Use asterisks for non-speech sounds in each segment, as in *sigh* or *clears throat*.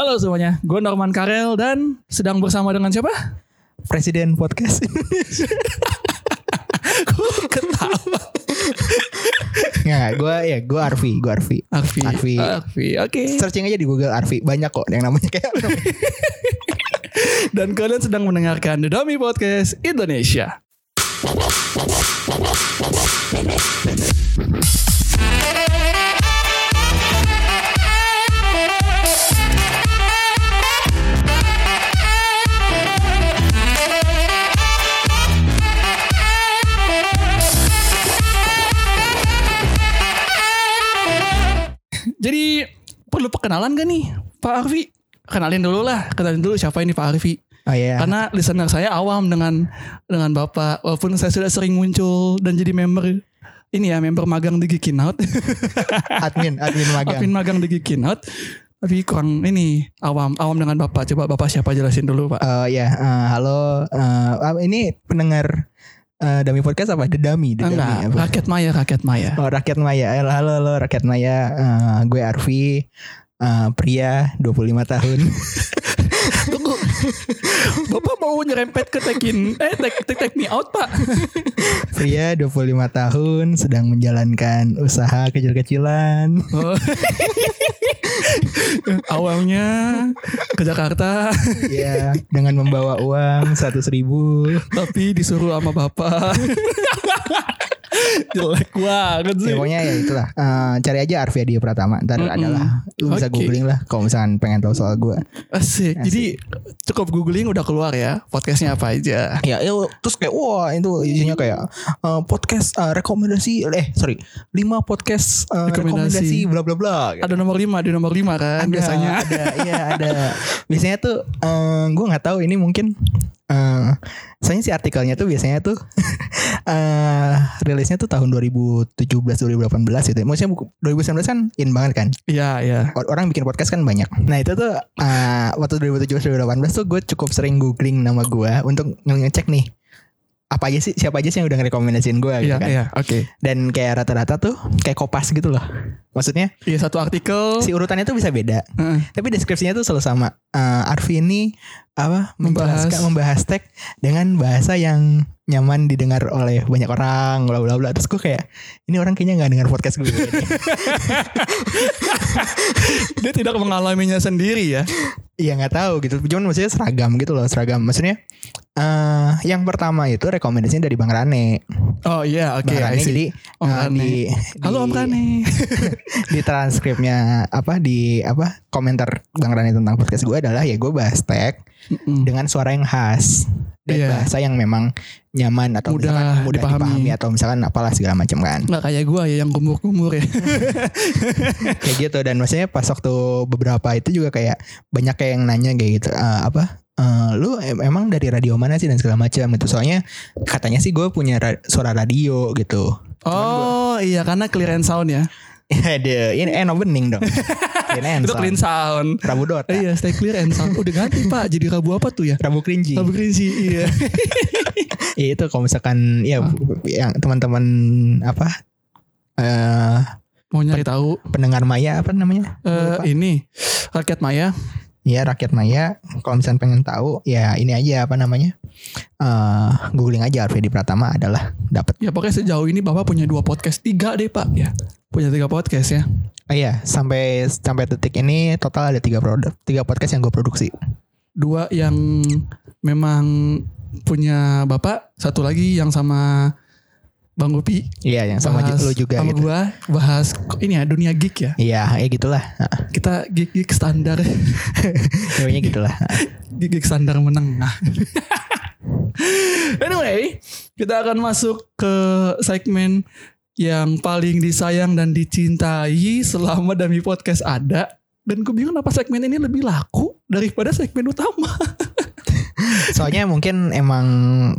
Halo semuanya, gue Norman Karel dan sedang bersama dengan siapa? Presiden podcast. *laughs* Ketawa. Nggak, gue ya gue Arfi, gue Arfi. Arfi. Arfi. Arfi, oke. Searching aja di Google Arfi, banyak kok yang namanya kayak *laughs* Dan kalian sedang mendengarkan The Dummy Podcast Indonesia. Jadi perlu perkenalan gak nih Pak Arfi? Kenalin dulu lah, kenalin dulu siapa ini Pak Arfi. Oh iya. Karena listener saya awam dengan dengan Bapak. Walaupun saya sudah sering muncul dan jadi member ini ya, member magang di Geekin-Out. *laughs* admin, admin magang. Admin magang di Geekin-Out. Tapi kurang ini awam awam dengan Bapak. Coba Bapak siapa jelasin dulu, Pak. Oh iya, eh, halo. eh, ini pendengar eh, Dami podcast apa? The Dami, The Dami. Enggak, apa? rakyat Maya, rakyat Maya. Oh, rakyat Maya. Eh, Halo, halo rakyat Maya. Eh, gue Arfi. eh, pria 25 tahun. *laughs* Tunggu. Bapak mau nyerempet ke tekin eh take, take, take me out, Pak. *laughs* pria 25 tahun sedang menjalankan usaha kecil-kecilan. Oh. *laughs* *laughs* Awalnya ke Jakarta ya, dengan membawa uang 100 ribu. tapi disuruh sama bapak. *laughs* *laughs* Jelek banget sih. Ya, pokoknya ya itulah. Eh, cari aja Arvia Dia Pratama. Ntar Mm-mm. adalah lu bisa Oke. googling lah kalau misalkan pengen tahu soal gue. Asik. Asik. Jadi cukup googling udah keluar ya podcastnya apa aja. Ya, ya, terus kayak wah itu isinya kayak eh, podcast eh, rekomendasi eh sorry lima podcast eh, Rekomendasi. rekomendasi bla bla bla. Ada nomor 5 di nomor 5 kan Ada, biasanya. ada iya *laughs* ada. Biasanya tuh eh, gue nggak tahu ini mungkin eh soalnya si artikelnya tuh biasanya tuh *laughs* eh rilisnya tuh tahun 2017 2018 gitu. Maksudnya buku- 2019 kan in banget kan. Iya, iya. Or- orang bikin podcast kan banyak. Nah itu tuh uh, waktu 2017 2018 tuh gue cukup sering googling nama gue untuk nge- ngecek nih apa aja sih siapa aja sih yang udah ngerekomendasiin gue gitu Iya, kan. iya. Oke. Dan kayak rata-rata tuh kayak kopas gitu loh. Maksudnya Iya, satu artikel si urutannya tuh bisa beda, Heeh. tapi deskripsinya tuh selalu sama. Uh, Arfi ini apa Membahas. menjelaskan membahas teks dengan bahasa yang nyaman didengar oleh banyak orang, bla bla bla. Terus gue kayak ini orang kayaknya nggak dengar podcast gue. *laughs* dia tidak mengalaminya sendiri ya. Iya nggak tahu gitu. Cuman maksudnya seragam gitu loh, seragam. Maksudnya eh yang pertama itu rekomendasinya dari Bang Rane. Oh iya, oke. Bang I Rane see. jadi Om eh, Rane. di, Halo di- Om Rane. *laughs* di transkripnya apa di apa komentar Bang Rane tentang podcast gue adalah ya gue bahas tag Mm-mm. dengan suara yang khas dan Iya. bahasa yang memang nyaman atau Mudah misalkan mudah dipahami. dipahami. atau misalkan apalah segala macam kan Nggak kayak gua ya yang kumur-kumur ya. *laughs* kayak gitu dan maksudnya pas waktu beberapa itu juga kayak banyak kayak yang nanya kayak gitu "Eh, apa eh, lu em- emang dari radio mana sih dan segala macam gitu soalnya katanya sih gue punya ra- suara radio gitu Oh iya karena clear and sound ya. *laughs* ada ini eh no bening dong *laughs* ini Itu clean sound. Rabu Dota Iya, stay clear and sound. Udah ganti *laughs* Pak, jadi Rabu apa tuh ya? Rabu Kerinci Rabu Kerinci, iya. Ya, itu kalau misalkan ya yang teman-teman apa eh Mau nyari tahu pendengar Maya apa namanya eh Lupa. ini rakyat Maya. Ya rakyat Maya kalau misalkan pengen tahu ya ini aja apa namanya eh googling aja Arvedi Pratama adalah dapat Ya pokoknya sejauh ini Bapak punya dua podcast, tiga deh Pak ya. Punya tiga podcast ya. Oh iya, sampai sampai detik ini total ada tiga produk, tiga podcast yang gue produksi. Dua yang memang punya Bapak, satu lagi yang sama Bang Upi. Iya, yang sama bahas- lu juga sama gitu. gua bahas ini ya dunia geek ya. Iya, ya gitulah. Kita geek-geek standar. *laughs* Pokoknya gitulah. Nah, geek standar menengah. *laughs* anyway, kita akan masuk ke segmen yang paling disayang dan dicintai selama Dami Podcast ada. Dan gue bingung kenapa segmen ini lebih laku daripada segmen utama. *laughs* Soalnya mungkin emang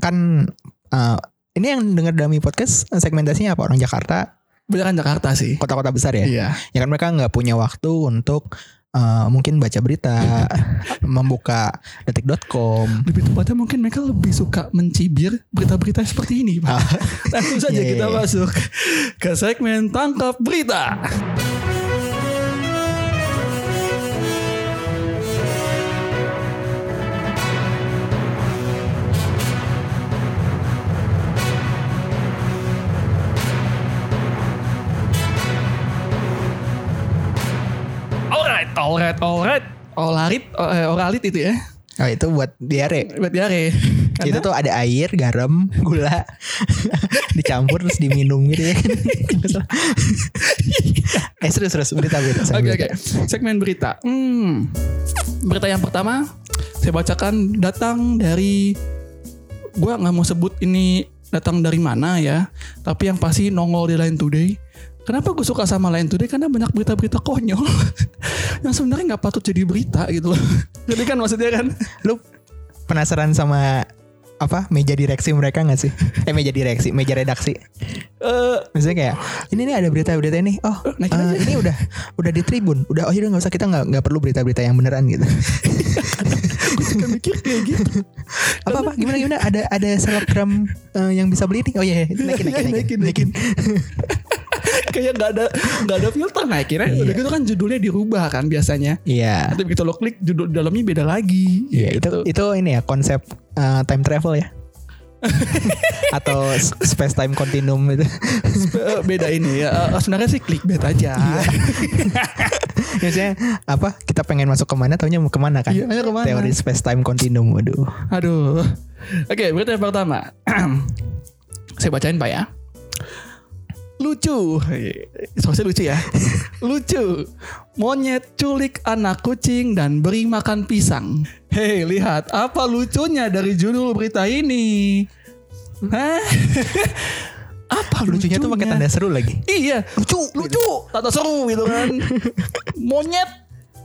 kan eh, ini yang denger Dami podcast segmentasinya apa orang Jakarta, Banyak Jakarta sih. kota-kota besar ya. Iya. Ya kan mereka nggak punya waktu untuk eh, mungkin baca berita, *laughs* membuka detik.com. Lebih tepatnya mungkin mereka lebih suka mencibir berita-berita seperti ini. Pak. Langsung saja Iya, iya, kita iya. masuk ke segmen tangkap berita. Oralit, olarit, eh, oralit itu ya. Oh itu buat diare. Buat diare. Itu tuh ada air, garam, gula *laughs* dicampur terus diminum gitu ya. *laughs* eh serius serius berita berita. Oke oke. Segmen berita. Hmm. Berita yang pertama saya bacakan datang dari gua nggak mau sebut ini datang dari mana ya, tapi yang pasti nongol di Line Today. Kenapa gue suka sama Line Today? Karena banyak berita-berita konyol *laughs* yang sebenarnya nggak patut jadi berita gitu loh. *laughs* Jadi kan maksudnya kan Lu penasaran sama apa meja direksi mereka gak sih? *laughs* Eh meja direksi, meja redaksi. eh Misalnya kayak ini nih ada berita-berita ini. Oh, naikin aja. ini udah udah di Tribun. Udah oh yaudah nggak usah kita nggak nggak perlu berita-berita yang beneran gitu. gue suka mikir kayak gitu. apa apa gimana gimana ada ada selebgram eh, yang bisa beli nih. Oh iya, iya. naikin naikin naikin. naikin, kayak nggak ada nggak ada filter naikin Iya. Udah gitu kan judulnya dirubah kan biasanya. Iya. Nanti begitu lo klik judul dalamnya beda lagi. Iya, itu Gitu. itu ini ya konsep eh, time travel ya. *laughs* Atau space time continuum itu. Eh, beda ini ya. Eh, sebenarnya sih clickbait aja. Iya. *laughs* Biasanya apa? Kita pengen masuk ke mana? Taunya mau ke mana kan? Iya, ke mana. Teori space time continuum. Waduh. Aduh. Oke, berita yang pertama. *clears throat* Saya bacain Pak ya. Lucu. Soalnya lucu ya. *laughs* lucu. Monyet culik anak kucing dan beri makan pisang. Hei, lihat apa lucunya dari judul berita ini. Hah? *laughs* apa Lucunya tuh pakai tanda seru lagi. Iya, lucu, lucu, tata seru gitu kan. *laughs* Monyet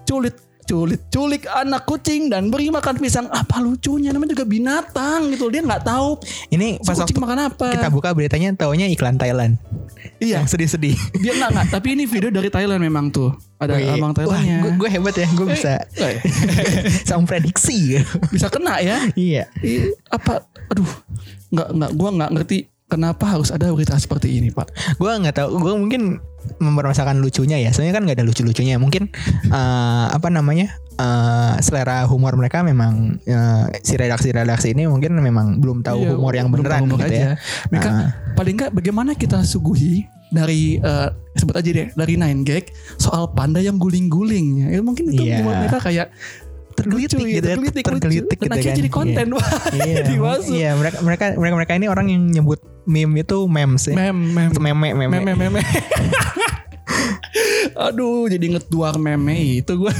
culit culit culik anak kucing dan beri makan pisang. Apa lucunya? Namanya juga binatang gitu. Dia nggak tahu Ini pas kucing makan apa. kita buka beritanya taunya iklan Thailand. iya, Yang sedih-sedih. dia nggak nggak. Tapi ini video dari Thailand memang tuh. Ada Wih, abang Thailandnya. gue, gue hebat ya, gue bisa Eh, *laughs* sama prediksi. bisa kena ya. iya. Apa? Aduh, nggak nggak. Gua nggak ngerti kenapa harus ada berita seperti ini, Pak. Gue nggak tahu, gue mungkin mempermasalahkan lucunya ya. Soalnya kan nggak ada lucu-lucunya. Mungkin eh, apa namanya? eh, selera humor mereka memang eh, si redaksi-redaksi ini mungkin memang belum tahu Iya, humor yang beneran humor gitu aja. ya. Mereka Ah. paling nggak bagaimana kita suguhi dari eh, sebut aja deh dari Nine Gag soal panda yang guling-guling ya mungkin itu Iya. mereka kayak Tergelitik lucu gitu ya, tergelitik, tergelitik lucu. gitu Dan akhirnya kan. jadi konten wah Iya, *laughs* jadi masuk iya mereka mereka mereka mereka ini orang yang nyebut meme itu memes ya. mem mem. Itu meme meme. meme meme *laughs* Aduh jadi ngeduar meme itu gue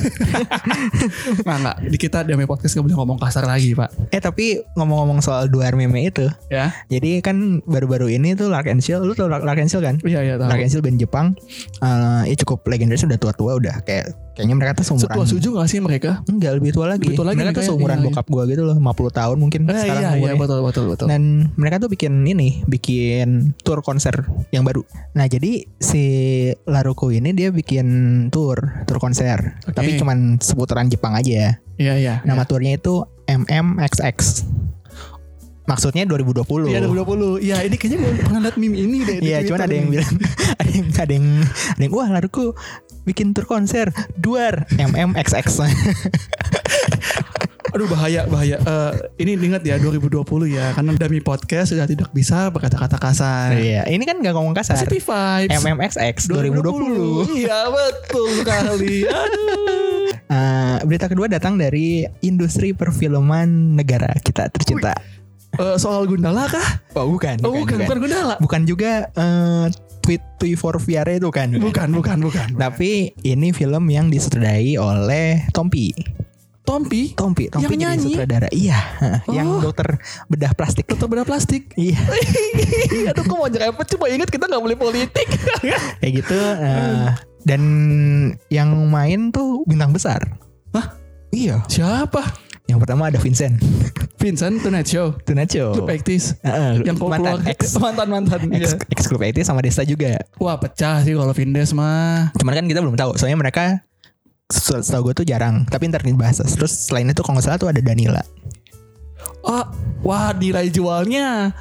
Nah *laughs* nggak. Di kita Dame Podcast gak boleh ngomong kasar lagi pak. Eh tapi ngomong-ngomong soal duar meme itu, Ya. jadi kan baru-baru ini tuh Lark and Shield, lu tau Lark, Lark and Shield kan? Iya iya tahu Lark and Shield band Jepang, eh ya cukup legendaris udah tua-tua udah kayak kayaknya mereka tuh seumuran. Setua suju gak sih mereka? Enggak lebih tua lagi. Lebih tua lagi mereka tuh mereka ya, seumuran iya, iya. bokap gua gitu loh, 50 tahun mungkin Eh, sekarang iya iya betul betul betul Dan mereka tuh bikin ini, bikin tour konser yang baru. Nah jadi si Laruko ini dia bikin tour, tour konser. Oke. Tapi cuman seputaran Jepang aja ya. Iya iya Nama tournya itu MMXX. Maksudnya 2020. Iya 2020 Iya ini kayaknya gue pernah liat meme ini deh Iya, cuman ada yang bilang *laughs* ada yang ada yang ada yang wah Laruko bikin tour konser duar MMXX. *laughs* Aduh bahaya bahaya. Eh, Ini ingat ya 2020 ya. Karena Dami Podcast sudah tidak bisa berkata-kata kasar. Iya, ini kan gak ngomong kasar. Positive vibes. MMXX 2020. Iya betul sekali. Aduh. Eh, berita kedua datang dari industri perfilman negara kita tercinta. Eh, Soal Gundala kah? Oh bukan, Oh bukan, bukan Gundala. Bukan juga eh, tweet tweet for VR itu kan. Bukan bukan bukan Tapi ini film yang disutradarai oleh Tompi. Tompi Tompi, Tompi Yang jadi nyanyi? sutradara. Iya, yang Oh. dokter bedah plastik. Dokter bedah plastik *laughs* Iya. Aduh kok mau nyerempet Cuma inget kita gak boleh politik *laughs* kayak gitu eh, dan yang main tuh bintang besar Hah? iya Siapa? Yang pertama ada Vincent. Vincent Tonight Show. Itu Nacho Klub Ektis Heeh, Yang kau mantan keluar ex *laughs* Mantan mantan ex, ex klub IT sama Desta juga. Wah pecah sih kalau Vindes mah. Cuman kan kita belum tahu soalnya mereka se- setahu gue tuh jarang. Tapi ntar dibahas. Terus selain itu kalau nggak salah tuh ada Danila. Oh, wah nilai jualnya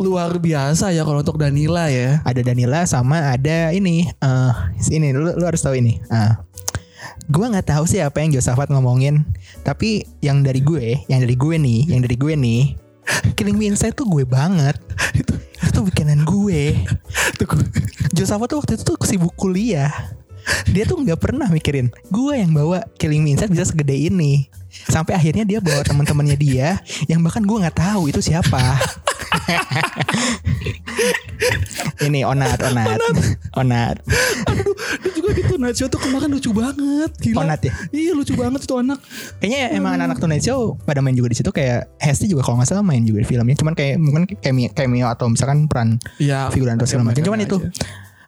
luar biasa ya kalau untuk Danila ya. ada Danila sama ada ini eh ini lu, lu harus tahu ini. Ah gue nggak tahu sih apa yang Josafat ngomongin tapi yang dari gue yang dari gue nih yang dari gue nih Killing Me Inside tuh gue banget. Itu itu bikinan gue. Josafat tuh waktu itu tuh sibuk kuliah. Dia tuh nggak pernah mikirin gue yang bawa Killing Me Inside bisa segede ini. Sampai akhirnya dia bawa teman-temannya dia yang bahkan gue nggak tahu itu siapa. *laughs* Ini onat. Onat. Onat. Aduh, dia juga di Tonight Show tuh kemarin lucu banget. Gila. Onat ya? Iya lucu banget itu anak. kayaknya emang anak-anak Tonight Show pada main juga di situ kayak Hesti juga kalau nggak salah main juga di filmnya cuman kayak mungkin cameo, cameo atau misalkan peran Iya. figuran atau segala macam cuman itu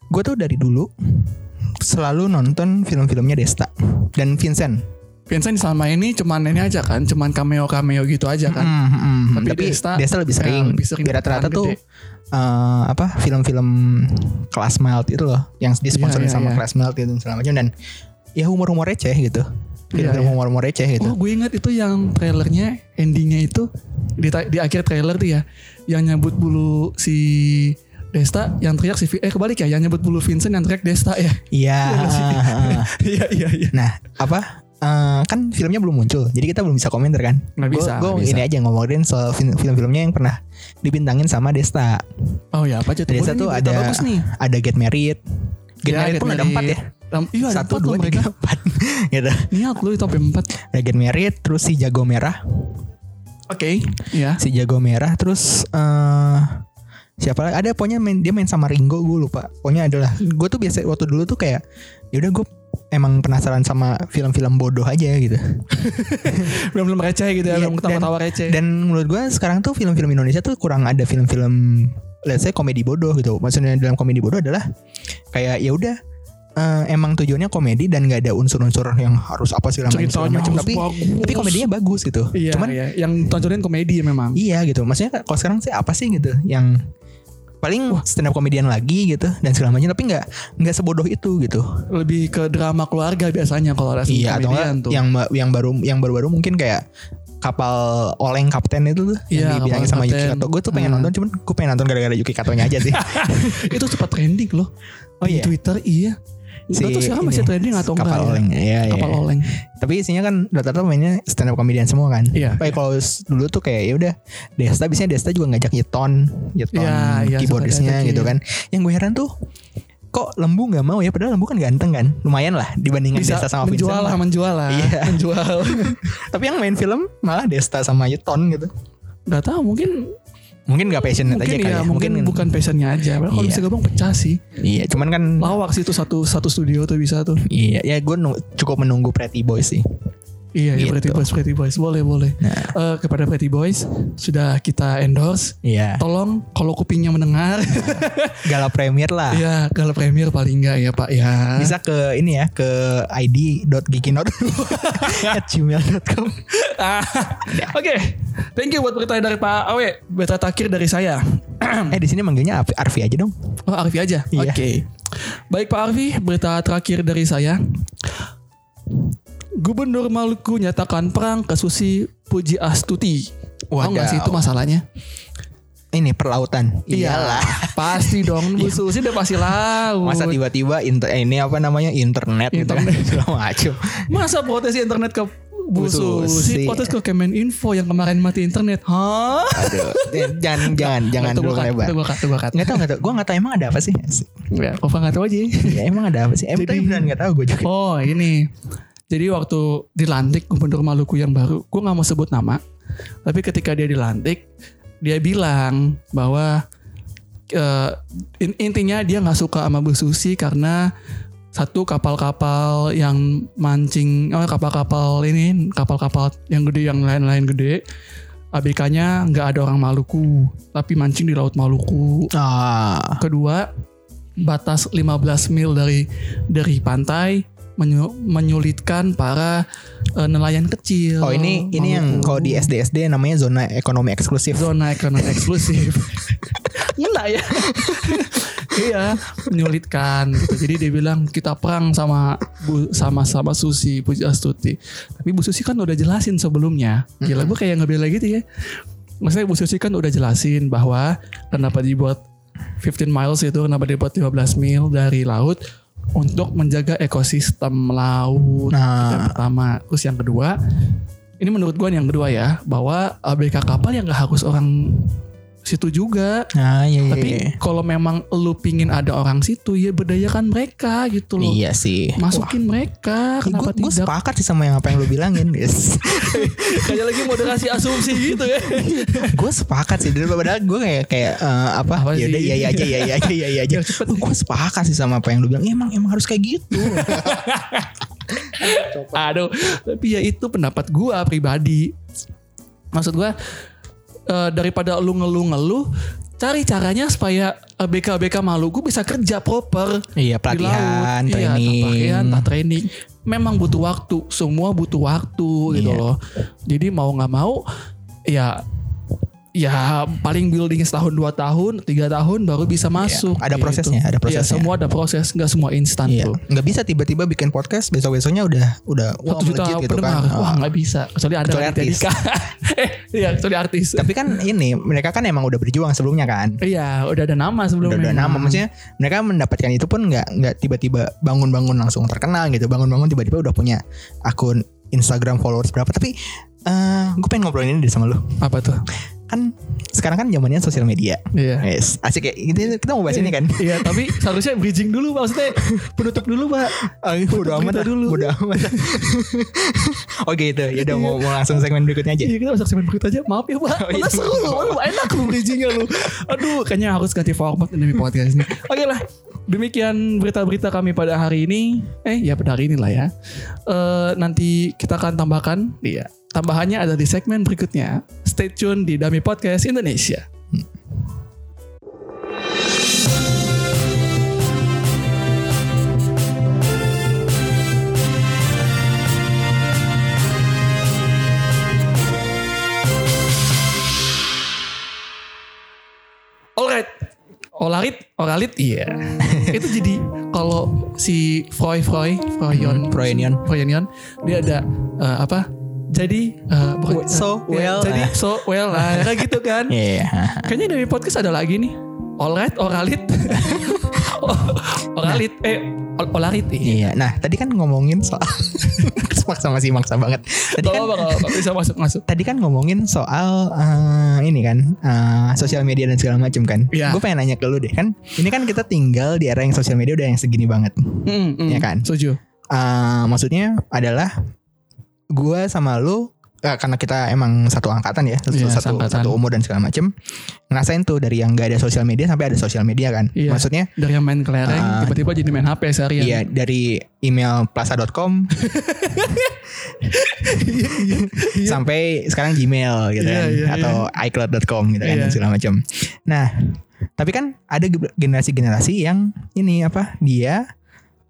gue tuh dari dulu selalu nonton film-filmnya Desta dan Vincent Vincent selama ini cuman ini aja kan, cuman cameo-cameo gitu aja kan. Hmm, hmm, hmm. Tapi Tapi, Desta- Desta, lebih ya, sering. lebih sering rata-rata tuh gede. Eh, apa film-film kelas mild itu loh, yang disponsorin Iya, iya, sama iya. kelas mild itu segala macam dan ya humor-humor receh gitu. Iya, Film-film iya. humor-humor receh gitu. Oh gue ingat itu yang trailernya endingnya itu di, di akhir trailer tuh ya yang nyebut bulu si Desta yang teriak si eh kebalik ya yang nyebut bulu Vincent yang teriak Desta ya Iya. *laughs* iya iya iya nah, apa? Eh, kan filmnya belum muncul, jadi kita belum bisa komentar kan. Nggak bisa, Gue ini aja ngomongin soal film- film-filmnya yang pernah dibintangin sama Desta. oh ya apa aja tuh Desta tuh ada bagus nih ada Get Married. Get Ya, Married Get pun ada empat ya. Iya ada Satu, empat dua, tiga, empat. *laughs* gitu. niat lu itu sampai empat Ada Get Married, terus si Jago Merah. oke ya si jago merah terus eh siapa lagi ada pokoknya main, dia main sama Ringo gue lupa pokoknya adalah gue tuh biasa waktu dulu tuh kayak ya udah gue emang penasaran sama film-film bodoh aja gitu. *laughs* Belum belum receh gitu ya Iya, belum ketawa-tawa receh. dan menurut gue sekarang tuh film-film Indonesia tuh kurang ada film-film let's say komedi bodoh gitu. Maksudnya dalam komedi bodoh adalah kayak ya udah eh, emang tujuannya komedi dan nggak ada unsur-unsur yang harus apa segala macam tapi bagus. tapi komedinya bagus gitu. Iya cuman iya. yang tontonin komedi memang. Iya gitu. Maksudnya kalau sekarang sih apa sih gitu yang paling stand up komedian lagi gitu dan segala macam tapi nggak nggak sebodoh itu gitu. lebih ke drama keluarga biasanya kalau ada Iya atau tuh yang yang baru yang baru-baru mungkin kayak kapal oleng kapten itu tuh Iya, yang dibilangin Kapal sama Yuki Kapten. Kato. Gue tuh pengen Hmm. nonton cuman gue pengen nonton gara-gara Yuki Katonya aja sih. *laughs* itu sempat trending loh Oh di iya? Twitter iya Si Gak tau sekarang masih trending atau enggak kapal ya. oleng. Iya, iya. kapal oleng Tapi isinya kan rata-rata mainnya stand up komedian semua kan. Iya, Kayak kalau dulu tuh kayak ya udah Desta biasanya Desta juga ngajak nyeton, nyeton Iya, iya, keyboardisnya gitu kan. Yang gue heran tuh kok Lembu nggak mau ya padahal Lembu kan ganteng kan. Lumayan lah dibandingkan bisa Desta sama menjual Vincent. lah menjual lah Iya. menjual *laughs* Tapi yang main film malah Desta sama Yeton gitu. nggak tahu mungkin Mungkin gak passionate mungkin aja kali ya ya. mungkin, bukan passionnya aja Padahal kalau Iya. bisa gabung pecah sih Iya, cuman kan lawak sih itu satu satu studio tuh bisa tuh Iya, ya gue cukup menunggu Pretty Boys sih. Iya iya Gitu. Pretty Boys Pretty Boys boleh boleh Nah, Eh, kepada Pretty Boys sudah kita endorse iya. tolong kalau kupingnya mendengar *laughs* Gala Premier lah. ya kalau premier paling enggak ya pak ya Bisa ke ini ya, ke *laughs* at gmail.com. Ah, Oke, thank you buat berita dari Pak Awe. Berita terakhir dari saya. *clears throat* eh di sini manggilnya Arfi, aja dong. Oh Arfi aja. Iya. Oke. Baik Pak Arfi, berita terakhir dari saya. Gubernur Maluku nyatakan perang ke Susi Puji Astuti. Tahu nggak sih itu masalahnya? Ini perlautan. Iya. Iyalah. Pasti dong. Bu Susi udah pasti laut. Masa tiba-tiba inter eh, ini apa namanya internet, gitu kan Internet. *laughs* macam. Masa protes internet ke Bu Susi? Protes ke Kemeninfo yang kemarin mati internet. Hah? Aduh, eh, jangan jangan jangan dulu lebar. Tunggu kat, tunggu kat. Nggak tahu nggak tahu. Gue nggak tahu emang ada apa sih. Ya, kok nggak tahu aja. ya emang ada apa sih? Emang tapi beneran nggak tahu gue juga. Oh ini. Jadi waktu dilantik gubernur Maluku yang baru, gue nggak mau sebut nama, tapi ketika dia dilantik, dia bilang bahwa eh, in- intinya dia nggak suka sama Bu Susi karena satu kapal-kapal yang mancing, oh kapal-kapal ini, kapal-kapal yang gede, yang lain-lain gede, ABK-nya nggak ada orang Maluku, tapi mancing di Laut Maluku. Ah, Kedua, batas 15 mil dari dari pantai menyu- menyulitkan para eh, nelayan kecil. oh ini ini yang kalau di SD SD namanya zona ekonomi eksklusif. zona ekonomi eksklusif. *laughs* Enggak ya. *laughs* iya, menyulitkan gitu. Jadi dia bilang kita perang sama Bu sama sama Susi Puji Astuti. Tapi Bu Susi kan udah jelasin sebelumnya. Gila gue kayak ngebela gitu ya. Maksudnya Bu Susi kan udah jelasin bahwa kenapa dibuat 15 miles itu kenapa dibuat 15 mil dari laut untuk menjaga ekosistem laut. Nah. Yang pertama. Terus yang kedua, ini menurut gue yang kedua ya, bahwa ABK kapal yang nggak harus orang situ juga. Nah, iya, iya, Tapi iya. kalau memang lu pingin ada orang situ ya berdayakan mereka gitu loh. Iya sih. Masukin mereka, kenapa gue tidak? sepakat sih sama yang apa yang lu bilangin guys *laughs* Kayak lagi moderasi asumsi gitu ya. *laughs* gue sepakat sih padahal gue kayak kayak eh, apa, Apa ya udah iya iya aja iya iya aja iya iya aja *laughs* gue sepakat sih sama apa yang lu bilang emang emang harus kayak gitu Aduh, tapi ya itu pendapat gua pribadi. Maksud gua eh, daripada lu ngeluh-ngeluh, cari caranya supaya eh, BK-BK Maluku bisa kerja proper iya di pelatihan laut. Iya, training pelatihan, tak training. Memang butuh waktu, semua butuh waktu gitu Iya. loh. Jadi mau nggak mau, ya ya paling building setahun dua tahun tiga tahun baru bisa masuk Iya, ada gitu. prosesnya, ada Iya, prosesnya. semua ada proses nggak semua instan Iya, tuh nggak bisa tiba-tiba bikin podcast besok besoknya udah udah satu juta gitu pendengar kan. wah Ah. nggak bisa kecuali ada Kecuali artis. *laughs* Eh iya kecuali artis Tapi kan ini mereka kan emang udah berjuang sebelumnya kan. iya udah ada nama sebelumnya udah nama maksudnya mereka mendapatkan itu pun nggak nggak tiba-tiba bangun-bangun langsung terkenal gitu. Bangun-bangun tiba-tiba udah punya akun Instagram followers berapa. Tapi eh gue pengen ngobrolin ini deh sama lu. apa tuh Kan sekarang kan zamannya sosial media. iya. Yes, asik ya. Gitu, kita mau bahas ini kan. Iya tapi seharusnya bridging dulu Pak. Maksudnya penutup dulu Pak. Oh, bodo amat dulu. bodo amat. *laughs* Oke itu, ya udah mau, mau langsung segmen berikutnya aja. Iya kita masuk segmen berikut aja. Maaf ya Pak. Oh, iya. Udah seru Aduh, Enak lu bridgingnya lu Aduh kayaknya harus ganti format demi podcast ini. Oke lah. Demikian berita-berita kami pada hari ini. Eh ya pada hari ini lah ya. Eh, Nanti kita akan tambahkan. Iya. Tambahannya ada di segmen berikutnya Stay tune di Dami Podcast Indonesia Alright. Olarit, oralit, iya. itu jadi kalau si Freud, Freud, Freudian, Hmm, Freudian. Freudian, dia ada eh, apa? Jadi eh, bukan- So eh, well, jadi ah. so well, lah *laughs* kayak gitu kan. Iya. Kayaknya dari podcast ada lagi nih. Alright, oralit, *laughs* oralit, eh, ol- olarit, iya. Iya. Nah, tadi kan ngomongin soal *laughs* maksa masih maksa banget. Tadi kan bisa masuk masuk. tadi kan ngomongin soal eh, ini kan eh, sosial media dan segala macam kan. Iya. Gue pengen nanya ke lu deh kan. Ini kan kita tinggal di era yang sosial media udah yang segini banget. Mm, mm, Iya kan? Setuju. Eh, maksudnya adalah gue sama lu eh, karena kita emang satu angkatan ya, satu, Iya, satu, seangkatan. satu umur dan segala macam. Ngerasain tuh dari yang gak ada sosial media sampai ada sosial media kan. Iya. Maksudnya Dari yang main kelereng, Ah. tiba-tiba jadi main HP seharian. Iya dari email plaza.com *laughs* sampai sekarang Gmail gitu Iya, kan iya, atau iCloud.com gitu kan dan segala macam. Nah, tapi kan ada ge- generasi-generasi yang ini apa dia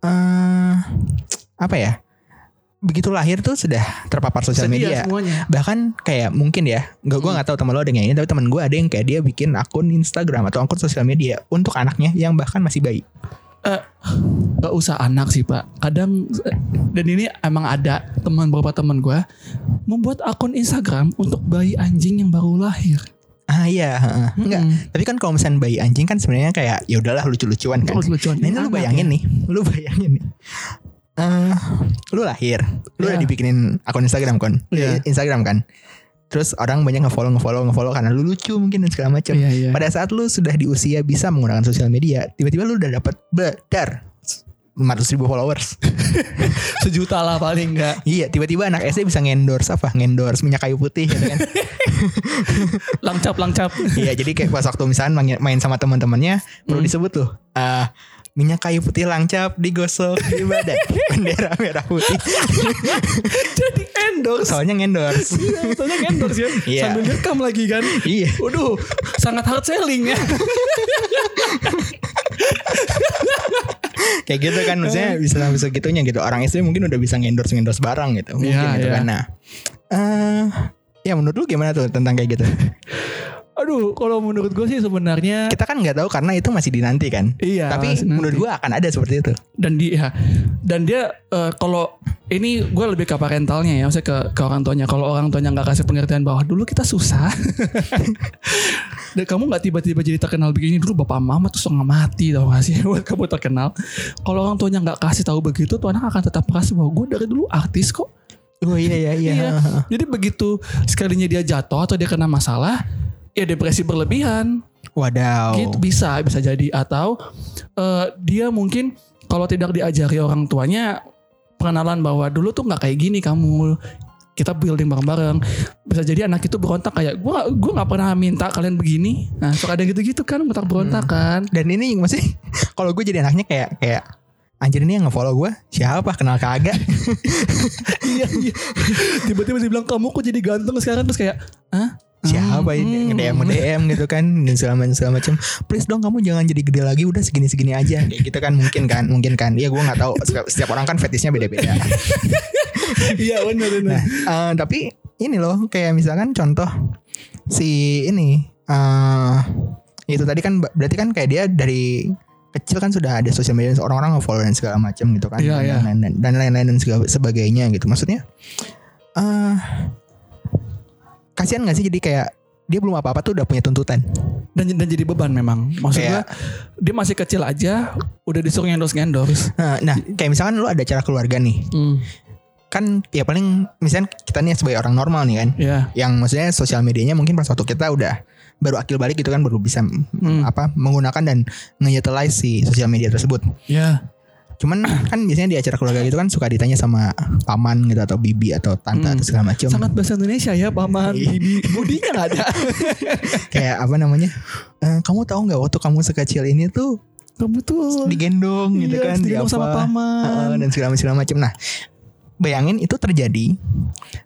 eh apa ya? Begitu lahir tuh sudah terpapar sosial media. semuanya. Bahkan kayak mungkin ya, nggak gue nggak tahu teman lo ada yang ini, tapi teman gue ada yang kayak dia bikin akun Instagram atau akun sosial media untuk anaknya yang bahkan masih bayi. Gak usah anak sih pak Kadang Dan ini emang ada Teman beberapa teman gue Membuat akun Instagram Untuk bayi anjing yang baru lahir Ah iya, heeh. enggak. Mm-mm. Tapi kan kalau misalnya bayi anjing kan sebenarnya kayak ya udahlah lucu-lucuan kan. Oh, lucuan. Nah ini lu bayangin ya. nih, lu bayangin nih. Eh, lu lahir, lu Iya. udah dibikinin akun Instagram kan, Iya. Instagram kan. Terus orang banyak ngefollow, ngefollow, ngefollow karena lu lucu mungkin dan segala macam. Iya iya Pada saat lu sudah di usia bisa menggunakan sosial media, tiba-tiba lu udah dapat bedar 500 ribu followers. *laughs* Sejuta lah paling enggak iya, tiba-tiba anak SD bisa ngendorse apa? Ngendorse minyak kayu putih gitu kan. *laughs* Langcap langcap Iya jadi kayak pas waktu misalnya main, main sama teman-temannya perlu Hmm. disebut tuh eh, minyak kayu putih langcap digosok di badan. *laughs* Bendera merah putih. *laughs* Jadi endorse. Soalnya ngendorse Iya soalnya endorse ya *laughs* Iya. Sambil rekam lagi kan. Iya. Waduh Sangat hard selling ya. Kayak gitu kan maksudnya bisa bisa gitunya gitu. Orang SD mungkin udah bisa ngendorse ngendorse barang gitu. Mungkin Iya, gitu iya. kan nah eh, ya menurut lu gimana tuh tentang kayak gitu Aduh kalau menurut gue sih sebenarnya kita kan nggak tahu karena itu masih dinanti kan. Iya tapi menurut gua akan ada seperti itu. Dan dia dan dia eh, kalau ini gue lebih ke parentalnya ya maksudnya ke, ke orang tuanya. Kalau orang tuanya nggak kasih pengertian bahwa dulu kita susah. *laughs* Dan kamu nggak tiba-tiba jadi terkenal begini dulu bapak mama tuh setengah mati tau gak sih? *laughs* Buat kamu terkenal. Kalau orang tuanya nggak kasih tahu begitu tuh anak akan tetap merasa bahwa gue dari dulu artis kok. Oh iya iya iya, Iya. jadi begitu sekalinya dia jatuh atau dia kena masalah ya depresi berlebihan. Wadaw. gitu bisa bisa jadi. Atau eh, dia mungkin kalau tidak diajari orang tuanya pengenalan bahwa dulu tuh nggak kayak gini kamu kita building bareng-bareng. Bisa jadi anak itu berontak kayak gua gua nggak pernah minta kalian begini. Nah suka ada gitu-gitu kan berontak berontak kan. Dan ini masih *laughs* kalau gue jadi anaknya kayak kayak anjir ini yang nge-follow gue siapa? Kenal kagak? *laughs* Iya iya. Tiba-tiba dia bilang kamu kok jadi ganteng sekarang? Terus kayak ah siapa ini? Hmm. nge-DM nge-DM gitu kan. Dan segala macam segala macam please dong kamu jangan jadi gede lagi. Udah segini segini aja. Kayak gitu kan mungkin kan mungkin kan. Ya gue nggak tahu. Setiap, setiap orang kan fetisnya beda-beda. *laughs* Iya benar benar. Nah eh, tapi ini loh kayak misalkan contoh si ini eh itu tadi kan ber- berarti kan kayak dia dari kecil kan sudah ada sosial media orang-orang nge-follow dan segala macam gitu kan. Iya, dan iya. lain-lain dan lain-lain dan segala sebagainya gitu. Maksudnya eh kasihan gak sih jadi kayak dia belum apa-apa tuh udah punya tuntutan? Dan dan jadi beban memang. Maksud Kayak- dia masih kecil aja udah disuruh endorse endorse nah, nah kayak misalkan lu ada acara keluarga nih. Kan ya paling misalnya kita nih sebagai orang normal nih kan. Ya yang maksudnya sosial medianya mungkin pas waktu kita udah baru akil balik gitu kan baru bisa Hmm. apa menggunakan dan nge-utilize si sosial media tersebut. ya Cuman *clears throat* kan biasanya di acara keluarga gitu kan suka ditanya sama paman gitu atau bibi atau tante Hmm. atau segala macam. sangat bahasa Indonesia ya paman Iya. bibi *laughs* budinya nggak ada *laughs* Kayak apa namanya? "Eh, kamu tahu nggak waktu kamu sekecil ini tuh kamu tuh digendong gitu Iya, kan di digendong apa sama paman dan segala segala macam. Nah, bayangin itu terjadi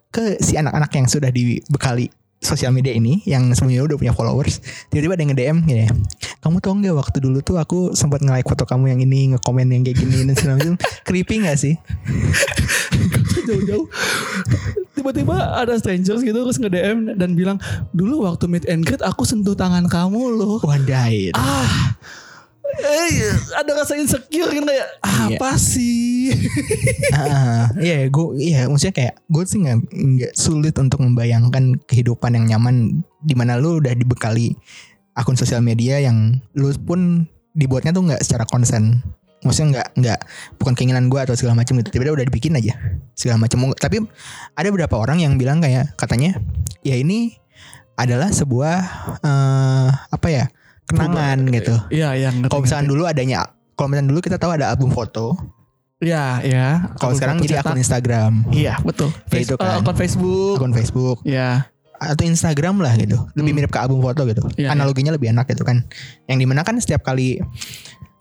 ke si anak-anak yang sudah dibekali sosial media ini yang sebelumnya udah punya followers tiba-tiba ada yang nge-DM gini kamu tau nggak waktu dulu tuh aku sempat nge-like foto kamu yang ini nge-komen yang kayak gini dan segala macam. *laughs* Creepy gak sih? Jauh-jauh. Tiba-tiba ada strangers gitu terus nge DM dan bilang dulu waktu meet and greet aku sentuh tangan kamu loh. Wadain ah eh, ada rasa insecure kan kayak Iya. apa sih *laughs* Ah, Iya, gue iya maksudnya kayak gue sih nggak nggak sulit untuk membayangkan kehidupan yang nyaman di mana lu udah dibekali akun sosial media yang lu pun dibuatnya tuh nggak secara konsen. Maksudnya nggak nggak bukan keinginan gue atau segala macam gitu. Tiba-tiba udah dibikin aja segala macam. Tapi ada beberapa orang yang bilang kayak katanya ya ini adalah sebuah eh, apa ya kenangan gitu. iya iya ngerti, Kalau misalkan dulu adanya kalau misalkan dulu kita tahu ada album foto. iya iya Kalau sekarang jadi cetak. akun Instagram. iya betul itu Face- eh, kan. akun Facebook akun Facebook ya atau Instagram lah gitu lebih Hmm. mirip ke album foto gitu Iya, analoginya lebih enak gitu kan yang di mana kan setiap kali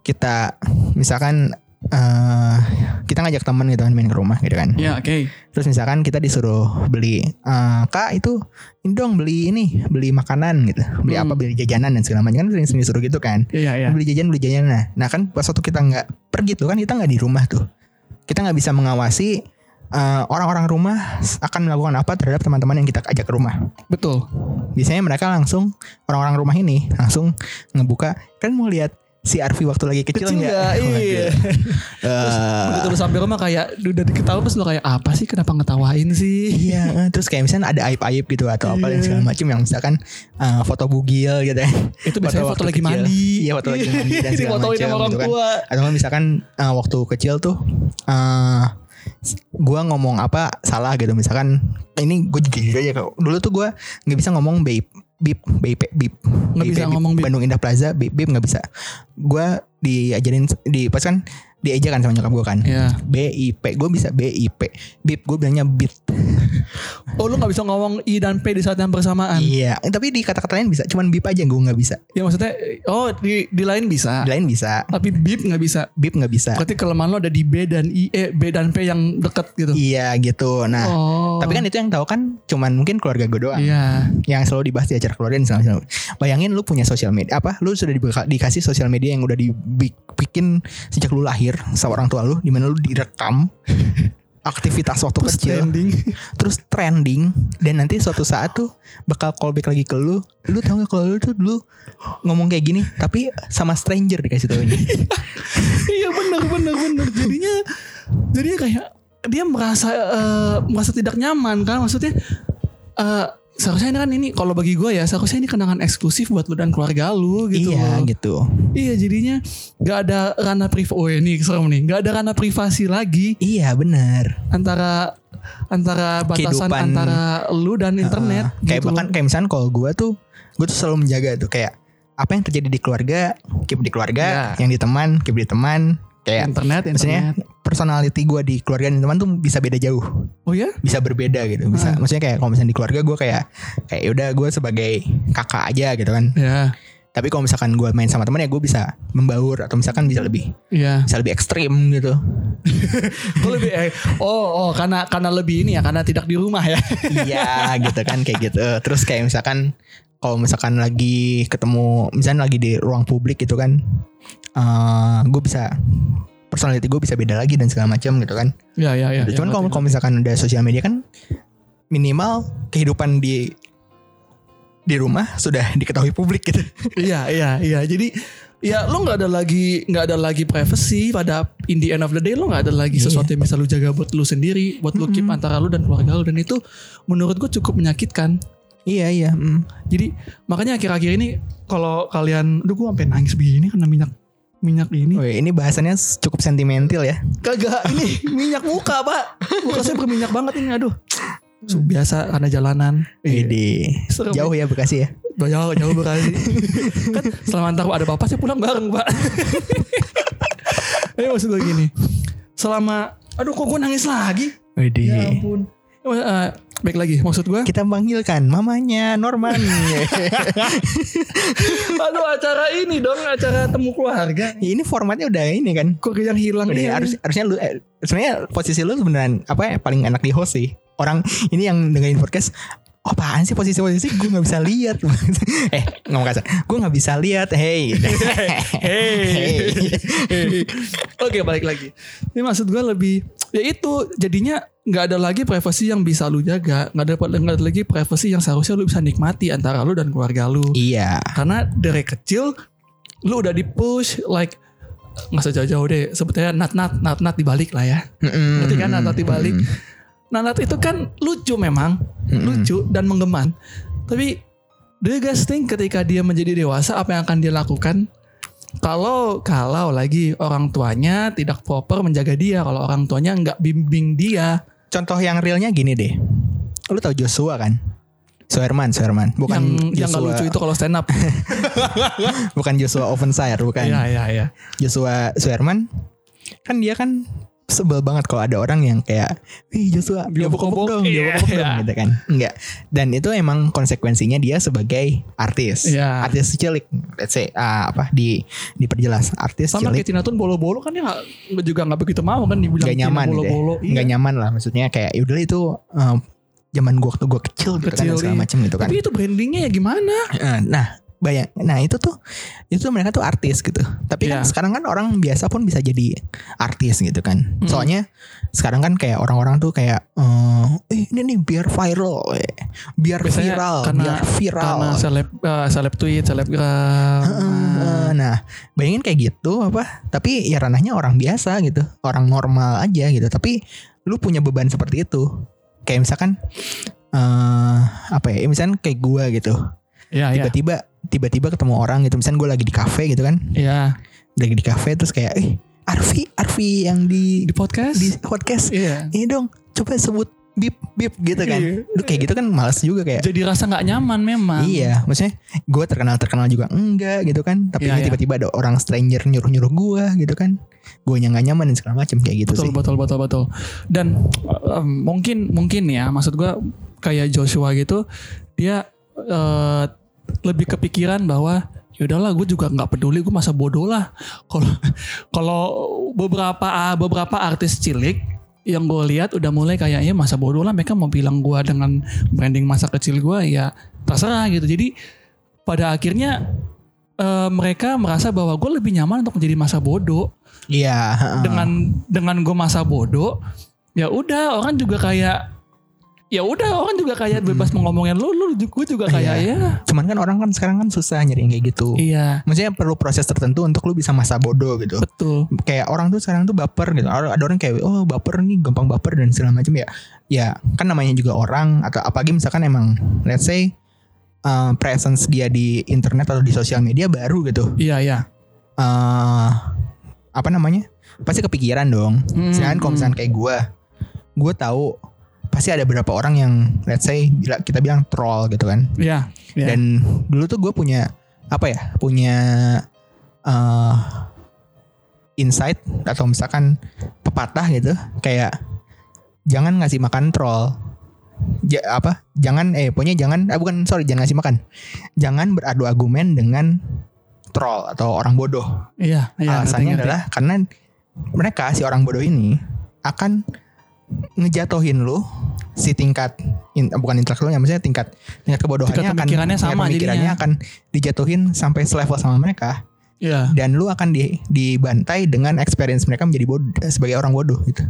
kita misalkan eh kita ngajak teman gitu kan main ke rumah gitu kan. Ya oke. Terus misalkan kita disuruh beli eh, kak itu ini dong beli ini beli makanan gitu. Beli Hmm. apa beli jajanan dan segala macam. Kan sering sering disuruh gitu kan. Iya iya. Beli jajan beli jajanan. Nah, nah kan pas waktu kita nggak pergi tuh kan kita nggak di rumah tuh. Kita nggak bisa mengawasi eh, orang-orang rumah akan melakukan apa terhadap teman-teman yang kita ajak ke rumah. Betul. Biasanya mereka langsung orang-orang rumah ini langsung ngebuka kan mau lihat si Arfi waktu lagi kecil, kecil nggak iya Eh, begitu lu sampai rumah kayak udah diketahui terus lu kayak apa sih kenapa ngetawain sih Iya, eh, terus kayak misalnya ada aib-aib gitu atau apa dan Iya. segala macam yang misalkan eh, foto bugil gitu ya. itu biasanya foto, waktu lagi kecil. mandi Iya, foto lagi mandi dan *laughs* segala macam gitu kan. tua Atau misalkan eh, waktu kecil tuh eh gua ngomong apa salah gitu misalkan ini gue juga jujur aja kok. Dulu tuh gua nggak bisa ngomong babe bip BIP bip. Nggak bisa BIP, ngomong bip. Bandung Indah Plaza bip bip nggak bisa. Gua diajarin di pas kan diajar kan sama nyokap gue kan. Ya BIP gue bisa BIP bip gue bilangnya bit. *laughs* Oh lu nggak bisa ngomong i dan p di saat yang bersamaan? Iya tapi di kata-kata lain bisa cuman bip aja gue nggak bisa. Ya maksudnya oh di di lain bisa? Di lain bisa. Tapi bip nggak bisa? Bip nggak bisa. Berarti kelemahan lo ada di b dan i eh b dan p yang deket gitu? Iya gitu. Nah oh. tapi kan itu yang tahu kan cuman mungkin keluarga gue doang. Iya. Yang selalu dibahas di acara keluarga macam. Bayangin lu punya sosial media apa? Lu sudah dibeka- dikasih sosial media yang udah dibikin sejak lu lahir sama orang tua lu di mana lu direkam *laughs* aktivitas waktu terus kecil. trending. *laughs* Terus trending. Dan nanti suatu saat tuh bakal callback lagi ke lu. Lu tau gak kalau lu tuh dulu ngomong kayak gini tapi sama stranger dikasih tau ini. *laughs* Iya benar benar benar jadinya jadinya kayak dia merasa eh, merasa tidak nyaman kan? Maksudnya eh seharusnya ini kan ini kalau bagi gue ya seharusnya ini kenangan eksklusif buat lu dan keluarga lu gitu iya loh. gitu iya jadinya nggak ada ranah privasi oh ini serem nih nggak ada ranah privasi lagi iya benar antara antara batasan Kehidupan. antara lu dan internet. kayak gitu bahkan kayak misalnya kalau gue tuh gue tuh selalu menjaga tuh kayak apa yang terjadi di keluarga keep di keluarga Ya. yang di teman keep di teman kayak internet, maksudnya internet. personality gue di keluarga dan teman tuh bisa beda jauh Oh ya? bisa berbeda gitu bisa Ah. maksudnya kayak kalau misalnya di keluarga gue kayak kayak udah gue sebagai kakak aja gitu kan Ya, tapi kalau misalkan gue main sama teman ya gue bisa membaur atau misalkan bisa lebih ya. bisa lebih ekstrim gitu *laughs* Gue lebih eh, oh oh karena karena lebih ini ya karena tidak di rumah ya. iya gitu kan kayak gitu terus kayak misalkan kalau misalkan lagi ketemu misalnya lagi di ruang publik gitu kan eh gue bisa personality gue bisa beda lagi dan segala macam gitu kan Ya ya ya. Cuman ya, kalau misalkan udah sosial media kan minimal kehidupan di di rumah sudah diketahui publik gitu *laughs* Iya iya iya. Jadi ya lo nggak ada lagi nggak ada lagi privacy pada in the end of the day lo nggak ada lagi Iya. sesuatu yang bisa lo jaga buat lo sendiri, buat lo keep antara lo dan keluarga lo dan itu menurut gue cukup menyakitkan. Iya iya mm. Jadi makanya akhir-akhir ini kalau kalian, aduh gue sampai nangis begini karena minyak minyak ini. Wih, ini bahasannya cukup sentimental ya Kagak ini *laughs* minyak muka pak, muka saya berminyak banget ini, aduh. So, biasa karena jalanan. Jadi Serem jauh ya Bekasi ya jauh jauh berkali *laughs* kan selama antar ada bapak saya pulang bareng pak *laughs* ini maksud gue gini selama aduh kok gue nangis lagi Widih. ya ampun Eh, baik lagi maksud gue Kita panggilkan mamanya Norman. *laughs* aduh acara ini dong acara temu keluarga ini formatnya udah ini kan. kok yang hilang Udah, ini harus harusnya lu eh, sebenarnya posisi lu sebenarnya apa ya paling enak di host sih. Orang ini yang dengerin podcast oh, apaan sih posisi-posisi gue nggak bisa lihat *laughs* eh ngomong kasar gue nggak bisa lihat *laughs* hey Hey. Oke balik lagi. Ini maksud gue lebih ya itu jadinya nggak ada lagi privasi yang bisa lu jaga, nggak ada nggak ada lagi privasi yang seharusnya lu bisa nikmati antara lu dan keluarga lu. iya Karena dari kecil lu udah di push like nggak usah jauh-jauh deh sebetulnya nat nat nat nat dibalik lah ya. Mm-mm. Ngerti kan nat nat dibalik. Nat itu kan lucu memang, lucu dan menggeman. Tapi do you guys think ketika dia menjadi dewasa apa yang akan dia lakukan? Kalau kalau lagi orang tuanya tidak proper menjaga dia, kalau orang tuanya nggak bimbing dia, contoh yang realnya gini deh lu tahu Joshua kan Suherman Suherman bukan yang yang nggak Joshua lucu itu kalau stand up. *laughs* bukan Joshua Ovenshire bukan Iya iya iya. Joshua Suherman kan dia kan sebel banget kalau ada orang yang kayak Wih Joshua Dia obok-obok, dong dia iya, obok-obok dong gitu kan enggak dan itu emang konsekuensinya dia sebagai artis Iya. artis cilik let's say ah, apa di diperjelas artis Sama kayak cilik Tina Tun bolo-bolo kan dia nggak juga nggak begitu mau kan dibilang gak Tina nyaman gitu ya. bolo-bolo. Iya. nggak nyaman lah maksudnya kayak yaudah itu eh, zaman gua waktu gua kecil gitu kan Kecil, segala iya. macam gitu kan Tapi itu brandingnya ya gimana? Nah bayang nah itu tuh itu mereka tuh artis gitu tapi kan Iya. sekarang kan orang biasa pun bisa jadi artis gitu kan Mm. soalnya sekarang kan kayak orang-orang tuh kayak eh "Eh, ini nih biar viral eh. biar Biasanya viral karena- biar viral Karena seleb eh, seleb tweet, selebgram. Eh, nah bayangin kayak gitu apa tapi ya ranahnya orang biasa gitu orang normal aja gitu tapi lu punya beban seperti itu kayak misalkan eh apa ya misalkan kayak gua gitu Iya, iya. tiba-tiba tiba-tiba ketemu orang gitu misalnya gue lagi di kafe gitu kan Iya. lagi di kafe terus kayak eh Arfi Arfi yang di Di podcast? di podcast Iya. ini dong coba sebut bip bip gitu kan Iya. lu kayak gitu kan males juga kayak Jadi rasa nggak nyaman memang. iya maksudnya gue terkenal terkenal juga enggak gitu kan tapi Iya, ini iya. tiba-tiba ada orang stranger nyuruh nyuruh gue gitu kan gue yang nggak nyaman dan segala macam kayak gitu Betul, sih betul, betul, betul. Dan em, mungkin, mungkin ya, maksud gua kayak Joshua gitu, dia eh, lebih kepikiran bahwa ya udahlah gue juga nggak peduli gue masa bodoh lah. Kalau *laughs* kalau beberapa beberapa artis cilik yang gue lihat udah mulai kayaknya masa bodoh lah. Mereka mau bilang gue dengan branding masa kecil gue ya terserah gitu. Jadi pada akhirnya eh, mereka merasa bahwa gue lebih nyaman untuk menjadi masa bodoh. Iya heeh. dengan dengan gue masa bodoh ya udah orang juga kayak ya udah orang juga kayak bebas mau ngomongin lu lu gue juga kayak Iya. ya cuman kan orang kan sekarang kan susah nyari yang kayak gitu iya maksudnya perlu proses tertentu untuk lu bisa masa bodoh gitu betul kayak orang tuh sekarang tuh baper gitu. Ada orang kayak oh baper nih gampang baper dan segala macam ya. Ya kan namanya juga orang atau apalagi misalkan emang let's say uh, presence dia di internet atau di sosial media baru gitu. iya iya eh apa namanya? Pasti kepikiran dong. Hmm, Misalkan kalau hmm. misalkan kayak gue, gue tahu pasti ada beberapa orang yang let's say bila- kita bilang troll gitu kan Iya. iya. dan dulu tuh gue punya apa ya punya eh insight atau misalkan pepatah gitu kayak jangan ngasih makan troll Ja- apa jangan eh pokoknya jangan ah, bukan sorry jangan ngasih makan jangan beradu argumen dengan troll atau orang bodoh Iya, iya. alasannya ngerti, ngerti. adalah karena mereka si orang bodoh ini akan ngejatohin lu si tingkat in- bukan intelektualnya maksudnya tingkat tingkat kebodohannya Tingkat akan pemikirannya tingkat sama pemikirannya jadinya. akan dijatuhin sampai selevel sama mereka Iya. dan lu akan di, dibantai dengan experience mereka menjadi bodoh sebagai orang bodoh gitu.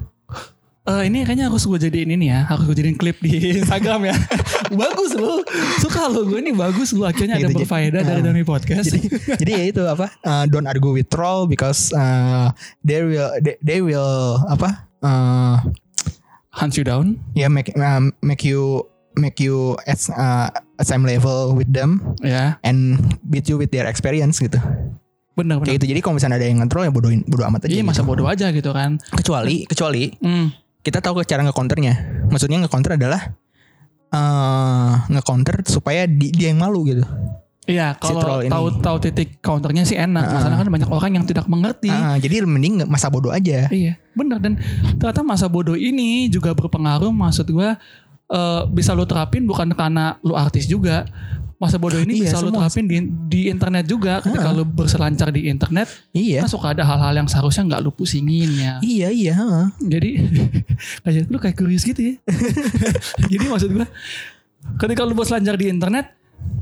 Eh, ini kayaknya harus gue jadiin ini ya, harus gue jadiin klip di Instagram ya. *laughs* bagus lo, suka lo gue ini bagus lo akhirnya ada Gitu, jadi- berfaedah dari Ah. Dami Podcast. Jadi jadi ya itu apa? uh, don't argue with troll because uh, they will they, they will apa? Uh, Hunt you down. ya make um, make you make you at uh, at same level with them Ya, and beat you with their experience gitu. bener bener. Kayak gitu. Jadi kalau misalnya ada yang nge-troll ya bodohin bodoh amat aja. Iya gitu. masa bodoh aja gitu kan. Kecuali kecuali Hmm. kita tahu cara nge-counternya. Maksudnya nge-counter adalah eh nge-counter supaya di- dia yang malu gitu. Iya, Si kalau ini. tahu tahu titik counternya sih enak. Ah. Masalah kan banyak orang yang tidak mengerti. Ah, jadi mending masa bodoh aja. Iya, bener dan ternyata masa bodoh ini juga berpengaruh. Maksud gua eh, bisa lu terapin bukan karena lu artis juga. Masa bodoh ini Iya, bisa semua. terapin di, di internet juga. Ketika lu berselancar di internet, Iya. kan suka ada hal-hal yang seharusnya nggak lu pusingin ya. Iya iya. heeh. Jadi *laughs* kayak lu kayak curious gitu ya. *laughs* Jadi maksud gua ketika lu berselancar di internet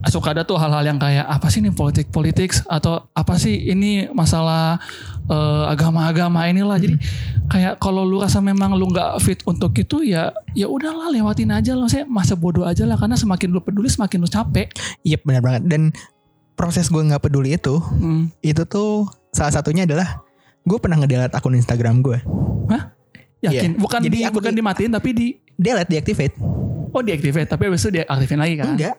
suka ada tuh hal-hal yang kayak apa sih ini politik politik atau apa sih ini masalah eh, agama-agama inilah. Jadi kayak kalau lu rasa memang lu nggak fit untuk itu ya ya udahlah lewatin aja lah. Saya masa bodoh aja lah karena semakin lu peduli semakin lu capek. Iya benar banget. Dan proses gue nggak peduli itu, Hmm. itu tuh salah satunya adalah gue pernah ngedelete akun Instagram gue. Yakin? Iya. Bukan Jadi di, aku bukan di- dimatiin tapi di Delete, deactivate. oh diaktifin tapi habis itu diaktifin lagi kan? Enggak.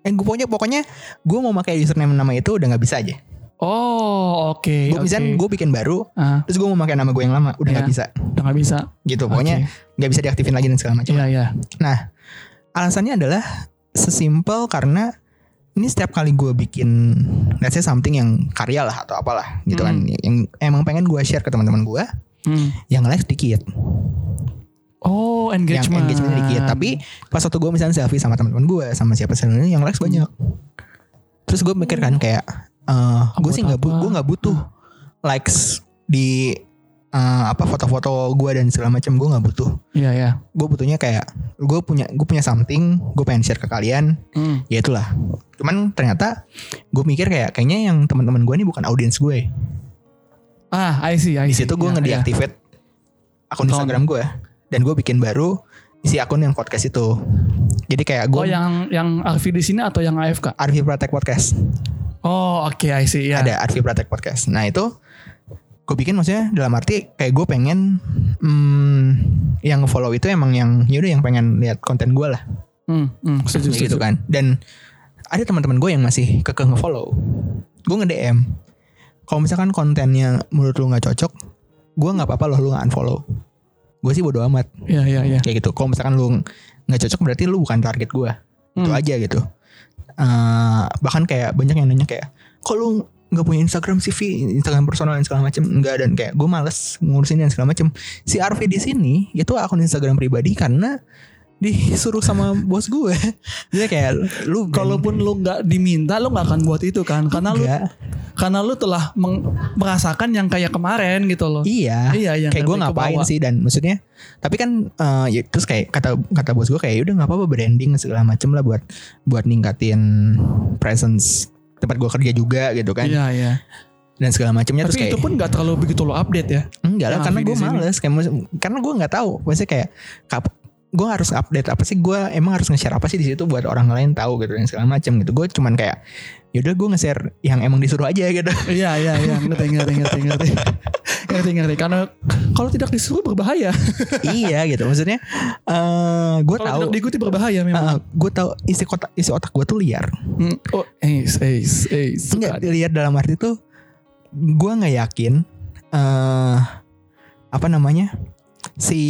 Eh gue pokoknya pokoknya gue mau pakai username nama itu udah nggak bisa aja. Oh oke. Gue oke. misalnya gue bikin baru, Ah, terus gue mau pakai nama gue yang lama, udah nggak Iya. bisa. udah nggak bisa. Gitu. Pokoknya nggak bisa diaktifin lagi dan segala macam. Iya iya. Nah, alasannya adalah sesimpel karena ini setiap kali gue bikin let's say something yang karya lah atau apalah gitu kan yang emang pengen gue share ke teman-teman gue Hmm. yang like sedikit Oh engagement. yang engagement dikit tapi pas waktu gue misalnya selfie sama teman-teman gue sama siapa sih yang likes banyak terus gue mikir kan kayak eh gue Buat sih nggak gue nggak butuh likes di eh, apa foto-foto gue dan segala macam gue nggak butuh Iya iya. gue butuhnya kayak gue punya gue punya something gue pengen share ke kalian Hmm. ya itulah cuman ternyata gue mikir kayak kayaknya yang teman-teman gue ini bukan audiens gue Ah I see I di see. situ gue Iya, iya. ngedeactivate akun Account. Instagram gue dan gue bikin baru isi akun yang podcast itu. Jadi kayak gue Oh yang yang Arfi di sini atau yang AFK? Arfi Pratek Podcast. Oh oke I see ya. ada Arfi Pratek Podcast. Nah itu gue bikin maksudnya dalam arti kayak gue pengen hmm, yang follow itu emang yang yaudah yang pengen lihat konten gue lah. Hmm, hmm, setuju, gitu setuju. kan. Dan ada teman-teman gue yang masih kekeh nge-follow. Gue nge-DM kalau misalkan kontennya menurut lu nggak cocok gue nggak apa-apa loh lu nggak unfollow gue sih bodo amat. Iya iya iya. kayak gitu. Kalau misalkan lu nggak cocok berarti lu bukan target gue itu Hmm. aja gitu. Eh, bahkan kayak banyak yang nanya kayak kok lu nggak punya Instagram CV Instagram personal dan segala macam enggak dan kayak gue males ngurusin dan segala macam si Arfi di sini itu akun Instagram pribadi karena disuruh sama bos gue. Dia *laughs* kayak lu Kalaupun lu nggak diminta, lu nggak akan buat itu kan? Karena lu enggak karena lu telah meng- merasakan yang kayak kemarin gitu loh. iya. Iya, yang kayak gue ngapain sih? Dan maksudnya tapi kan eh, ya, terus kayak kata kata bos gue kayak "Ya udah nggak apa-apa branding segala macem lah buat buat ningkatin presence tempat gue kerja juga gitu kan. Iya iya. dan segala macamnya terus Tapi kayak itu pun nggak terlalu begitu lo update ya. enggak lah karena gue males. Kayak karena gue nggak tahu. Maksudnya kayak kap gue harus update apa sih? Gue emang harus nge-share apa sih di situ buat orang lain tahu gitu dan segala macam gitu. Gue cuman kayak yaudah gue nge-share yang emang disuruh aja gitu. Iya iya iya. Ngerti ngerti ngerti ngerti. Ngerti ngerti. Karena kalau tidak disuruh berbahaya. iya gitu. Maksudnya eh gue tahu tidak diikuti berbahaya memang. gue tahu isi kotak isi otak gue tuh liar. Hmm, Oh, ace, ace, ace. Enggak lihat dalam arti tuh gue nggak yakin eh apa namanya si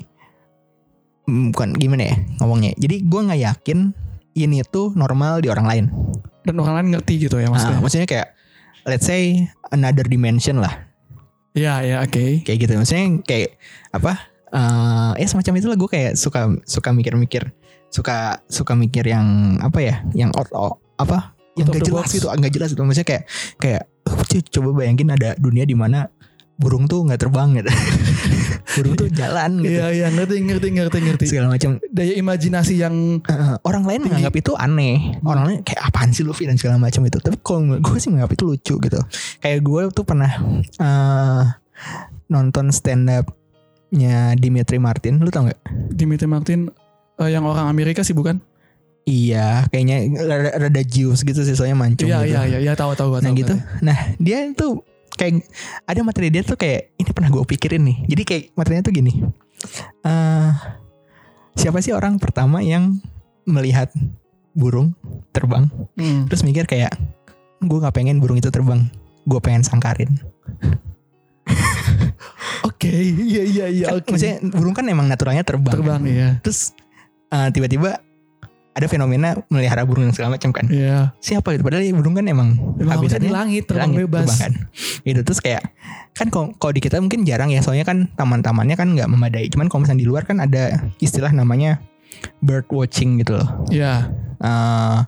mm, bukan gimana ya ngomongnya. Jadi gue nggak yakin ini tuh normal di orang lain. Dan orang lain ngerti gitu ya Nah, maksudnya. maksudnya kayak let's say another dimension lah Iya, ya, oke. kayak gitu. Maksudnya kayak apa? eh ya semacam itu lah gue kayak suka suka mikir-mikir suka suka mikir yang apa ya yang out, out- apa yang gak jelas gitu nggak jelas itu maksudnya kayak kayak "Oh, cu- coba bayangin ada dunia di mana burung tuh nggak terbang gitu *laughs* burung tuh jalan gitu. Iya, iya, ngerti, ngerti, ngerti, ngerti. segala macam. Daya imajinasi yang Eh, orang lain Tinggi. menganggap itu aneh. Orang lain kayak apaan sih Luffy? dan segala macam itu. Tapi kalau gue sih menganggap itu lucu gitu. Kayak gue tuh pernah eh, nonton stand up-nya Dimitri Martin. Lu tau nggak? Dimitri Martin eh, yang orang Amerika sih bukan? iya kayaknya rada, rada Jews gitu sih soalnya mancung Iya, gitu. iya, iya, iya, tahu, tahu, tahu. nah gitu. nah dia tuh kayak ada materi dia tuh kayak ini pernah gue pikirin nih. Jadi kayak materinya tuh gini. Eh siapa sih orang pertama yang melihat burung terbang? Hmm. terus mikir kayak gue nggak pengen burung itu terbang. Gue pengen sangkarin. *laughs* Oke, iya, iya, iya, Kan maksudnya burung kan emang naturalnya terbang, Terbang, iya. terus eh, tiba-tiba ada fenomena melihara burung dan segala macam kan Iya. siapa gitu padahal ya burung kan emang Emang harusnya di langit, terbang langit, bebas. terbang kan gitu terus kayak kan kalau di kita mungkin jarang ya soalnya kan taman-tamannya kan nggak memadai cuman kalau misalnya di luar kan ada istilah namanya bird watching gitu loh Iya. Eh,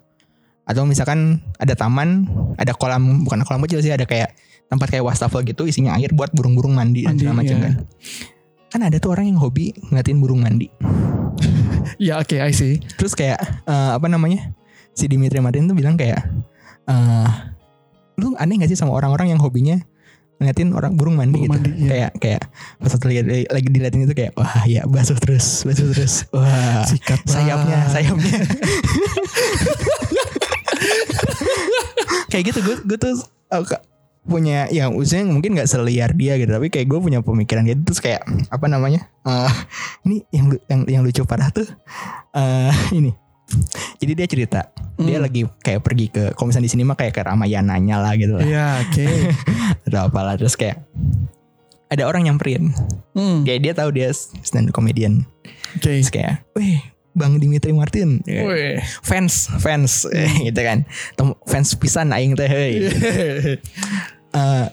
atau misalkan ada taman ada kolam bukan kolam kecil sih ada kayak tempat kayak wastafel gitu isinya air buat burung-burung mandi, dan Mandi, segala macam iya. kan kan ada tuh orang yang hobi ngeliatin burung mandi. Iya, *laughs* oke, I see. terus kayak eh, apa namanya si Dimitri Martin tuh bilang kayak eh lu aneh gak sih sama orang-orang yang hobinya ngeliatin orang burung mandi Burung gitu? mandi, iya. kayak kayak pas waktu lagi, diliatin itu kayak wah ya basuh terus basuh terus. *laughs* Wah Sikat sayapnya sayapnya. *laughs* Kayak gitu gue gue tuh uh, ke- punya yang usia mungkin nggak seliar dia gitu tapi kayak gue punya pemikiran gitu terus kayak apa namanya eh, ini yang yang yang lucu parah tuh eh ini. Jadi dia cerita dia Hmm. lagi kayak pergi ke misalnya di sini mah kayak ke Ramayananya lah gitu lah. Iya, oke. *laughs* atau apalah terus kayak ada orang nyamperin. Hmm, kayak dia tahu dia stand up comedian. Oke. terus kayak weh Bang Dimitri Martin. Wih. fans fans. *laughs* Gitu kan. Tem- fans pisan aing teh *laughs* Eh,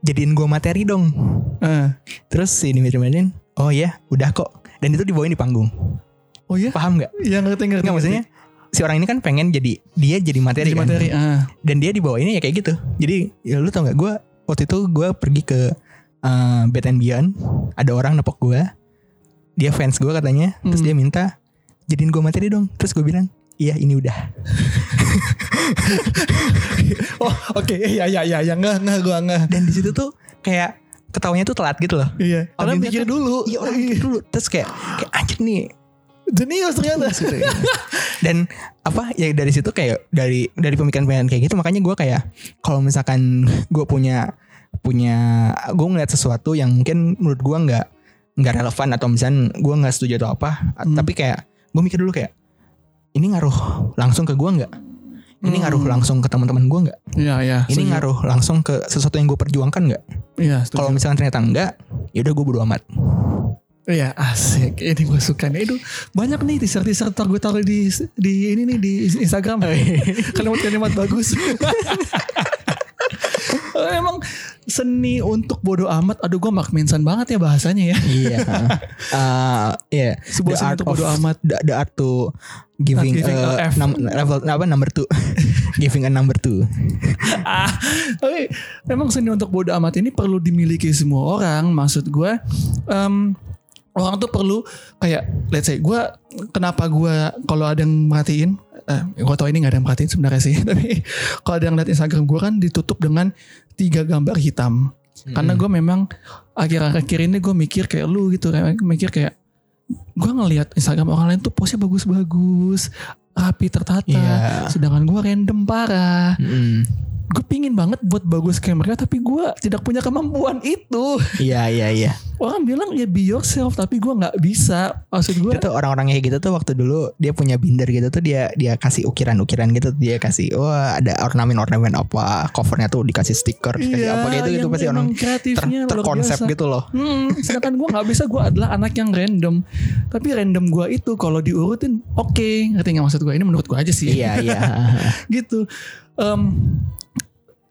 jadiin gue materi dong Eh, terus si Dimitri Martin oh ya udah kok dan itu dibawain di panggung Oh iya? paham nggak Iya ngerti ngerti. nggak maksudnya si orang ini kan pengen jadi dia jadi materi, Jadi kan materi. Ah. dan dia dibawainnya ya kayak gitu jadi ya lu tau nggak gue waktu itu gue pergi ke eh, Bed and Beyond ada orang nepok gue dia fans gue katanya terus Hmm. dia minta jadiin gue materi dong terus gue bilang iya ini udah *laughs* Oh, oke. Iya, iya, iya, iya. Nggak, nggak, gua nggak. dan di situ tuh kayak ketawanya tuh telat gitu loh Iya. Orang pikir tuh- dulu. iya orang mikir dulu terus kayak kayak anjir nih Jenius ternyata. gitu. dan apa ya dari situ kayak dari dari pemikiran-pemikiran kayak gitu makanya gue kayak kalau misalkan gue punya punya gue ngeliat sesuatu yang mungkin menurut gue nggak nggak relevan atau misalnya gue nggak setuju atau apa Hmm. tapi kayak gue mikir dulu kayak ini ngaruh langsung ke gue nggak? Ini Hmm. ngaruh langsung ke teman-teman gue nggak? Iya, iya. ini setuju. ngaruh langsung ke sesuatu yang gue perjuangkan nggak? Iya, kalau misalkan ternyata enggak ya udah gue bodo amat. Iya asik. Ini gue suka nih. Aduh banyak nih teaser-teaser Ntar gue taruh di, di ini nih Di Instagram. *laughs* Kalimat-kalimat bagus *laughs* *laughs* Emang seni untuk bodo amat Aduh gue Mark Manson banget ya bahasanya ya Iya. Eh, *laughs* Iya. Sebuah The seni untuk of bodo amat. The, the art to giving, giving a a F. num- level apa number two. *laughs* giving a number two. ah, Tapi memang seni untuk bodo amat ini Perlu dimiliki semua orang Maksud gue em, Orang tuh perlu Kayak let's say Gue Kenapa gue Kalau ada yang merhatiin eh, Gue tau ini gak ada yang merhatiin sebenarnya sih *laughs* Tapi Kalau ada yang lihat Instagram gue kan Ditutup dengan Tiga gambar hitam Karena gue memang Akhir-akhir ini gue mikir kayak lu gitu kayak Mikir kayak Gue ngelihat Instagram orang lain tuh Postnya bagus-bagus Rapi tertata Iya. Sedangkan gue random parah Mm-mm. Gue pingin banget buat bagus kayak mereka tapi gue tidak punya kemampuan itu. Iya iya iya. orang bilang ya be yourself tapi gue nggak bisa. Maksud gue Itu tuh orang-orang kayak gitu tuh waktu dulu dia punya binder gitu tuh dia dia kasih ukiran-ukiran gitu. Dia kasih wah ada ornamen-ornamen apa covernya tuh dikasih stiker dikasih apa gitu. Gitu Iya, pasti orang ter, kreatifnya luar terkonsep gitu loh. Hmm, sedangkan gue nggak bisa gue adalah anak yang random. Tapi random gue itu kalau diurutin oke. Ngerti nggak maksud gue ini menurut gue aja sih. Iya iya. *laughs* gitu. Em,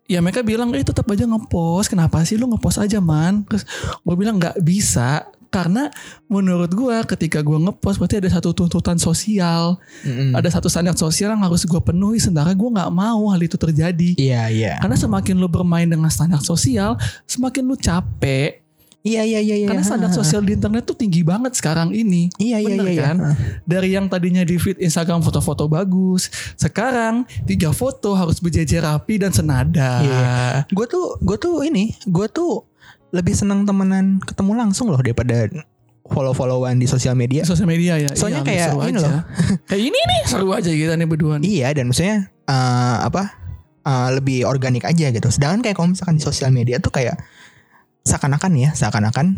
ya mereka bilang eh tetap aja ngepost. Kenapa sih lu ngepost aja man? Terus gue bilang nggak bisa. Karena menurut gue ketika gue ngepost berarti ada satu tuntutan sosial. Mm-mm. ada satu standar sosial yang harus gue penuhi. Sementara gue nggak mau hal itu terjadi. Iya iya. karena semakin lu bermain dengan standar sosial semakin lu capek Iya iya iya iya. karena standar sosial di internet tuh tinggi banget sekarang ini Iya iya Bener iya. kan? dari yang tadinya di feed Instagram foto-foto bagus sekarang tiga foto harus berjejer rapi dan senada Iya. Gue tuh gue tuh ini gue tuh lebih senang temenan ketemu langsung loh daripada follow-followan di sosial media. sosial media ya Soalnya Iya, kayak seru ini aja. loh. *laughs* kayak ini nih seru aja kita nih berdua nih. Iya dan maksudnya eh, apa eh, lebih organik aja gitu. Sedangkan kayak kalau misalkan di sosial media tuh kayak seakan-akan ya seakan-akan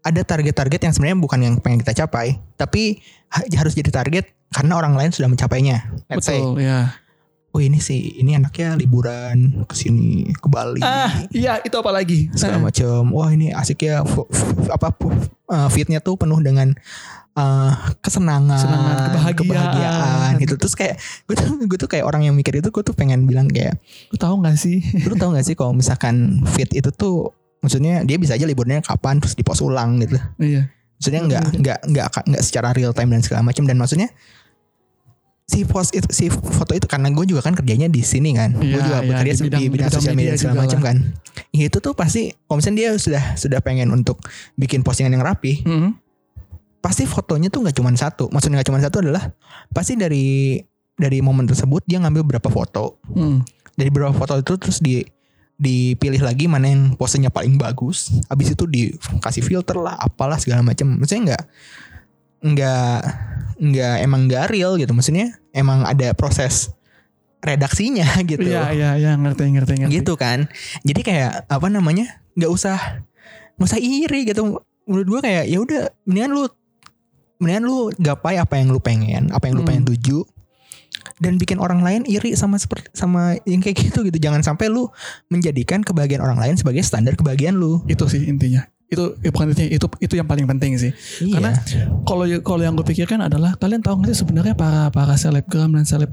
ada target-target yang sebenarnya bukan yang pengen kita capai, tapi ha- harus jadi target karena orang lain sudah mencapainya. Let's say, betul ya oh ini sih ini anaknya liburan ke sini ke Bali. ah iya itu apa lagi segala Ah, macam. Wah ini asik ya f- apa uh, fitnya tuh penuh dengan uh, kesenangan, Kesenangan, kebahagiaan. kebahagiaan gitu. Terus kayak gue tuh gue tuh kayak orang yang mikir itu gue tuh pengen bilang kayak lu tahu nggak sih lu tau gak sih kalau misalkan fit itu tuh maksudnya dia bisa aja liburnya kapan terus di post ulang gitu. iya. Maksudnya nggak nggak nggak nggak secara real time dan segala macam. Dan maksudnya si post itu si foto itu karena gue juga kan kerjanya di sini kan. Gue Iya, juga iya, bekerja di di bidang- bidang, di bidang sosial media media segala macam kan. Ya, itu tuh pasti kalau misalnya dia sudah sudah pengen untuk bikin postingan yang rapi Mhm. pasti fotonya tuh nggak cuma satu. Maksudnya nggak cuma satu adalah pasti dari dari momen tersebut dia ngambil berapa foto. Hmm. dari beberapa foto itu terus di dipilih lagi mana yang posenya paling bagus habis itu dikasih filter lah apalah segala macam maksudnya nggak nggak nggak emang nggak real gitu. Maksudnya emang ada proses redaksinya *laughs* gitu. Iya iya iya ngerti ngerti ngerti. Gitu kan. Jadi kayak apa namanya nggak usah nggak usah iri gitu. Menurut gua kayak ya udah mendingan lu mendingan lu gapai apa yang lu pengen. Apa yang lu Hmm. pengen tuju dan bikin orang lain iri sama seperti sama yang kayak gitu gitu. Jangan sampai lu menjadikan kebahagiaan orang lain sebagai standar kebahagiaan lu. Itu sih intinya. Itu ya bukan intinya itu itu yang paling penting sih. Iya. Karena kalau kalau yang gue pikirkan adalah kalian tahu nggak sih sebenarnya para para selebgram dan seleb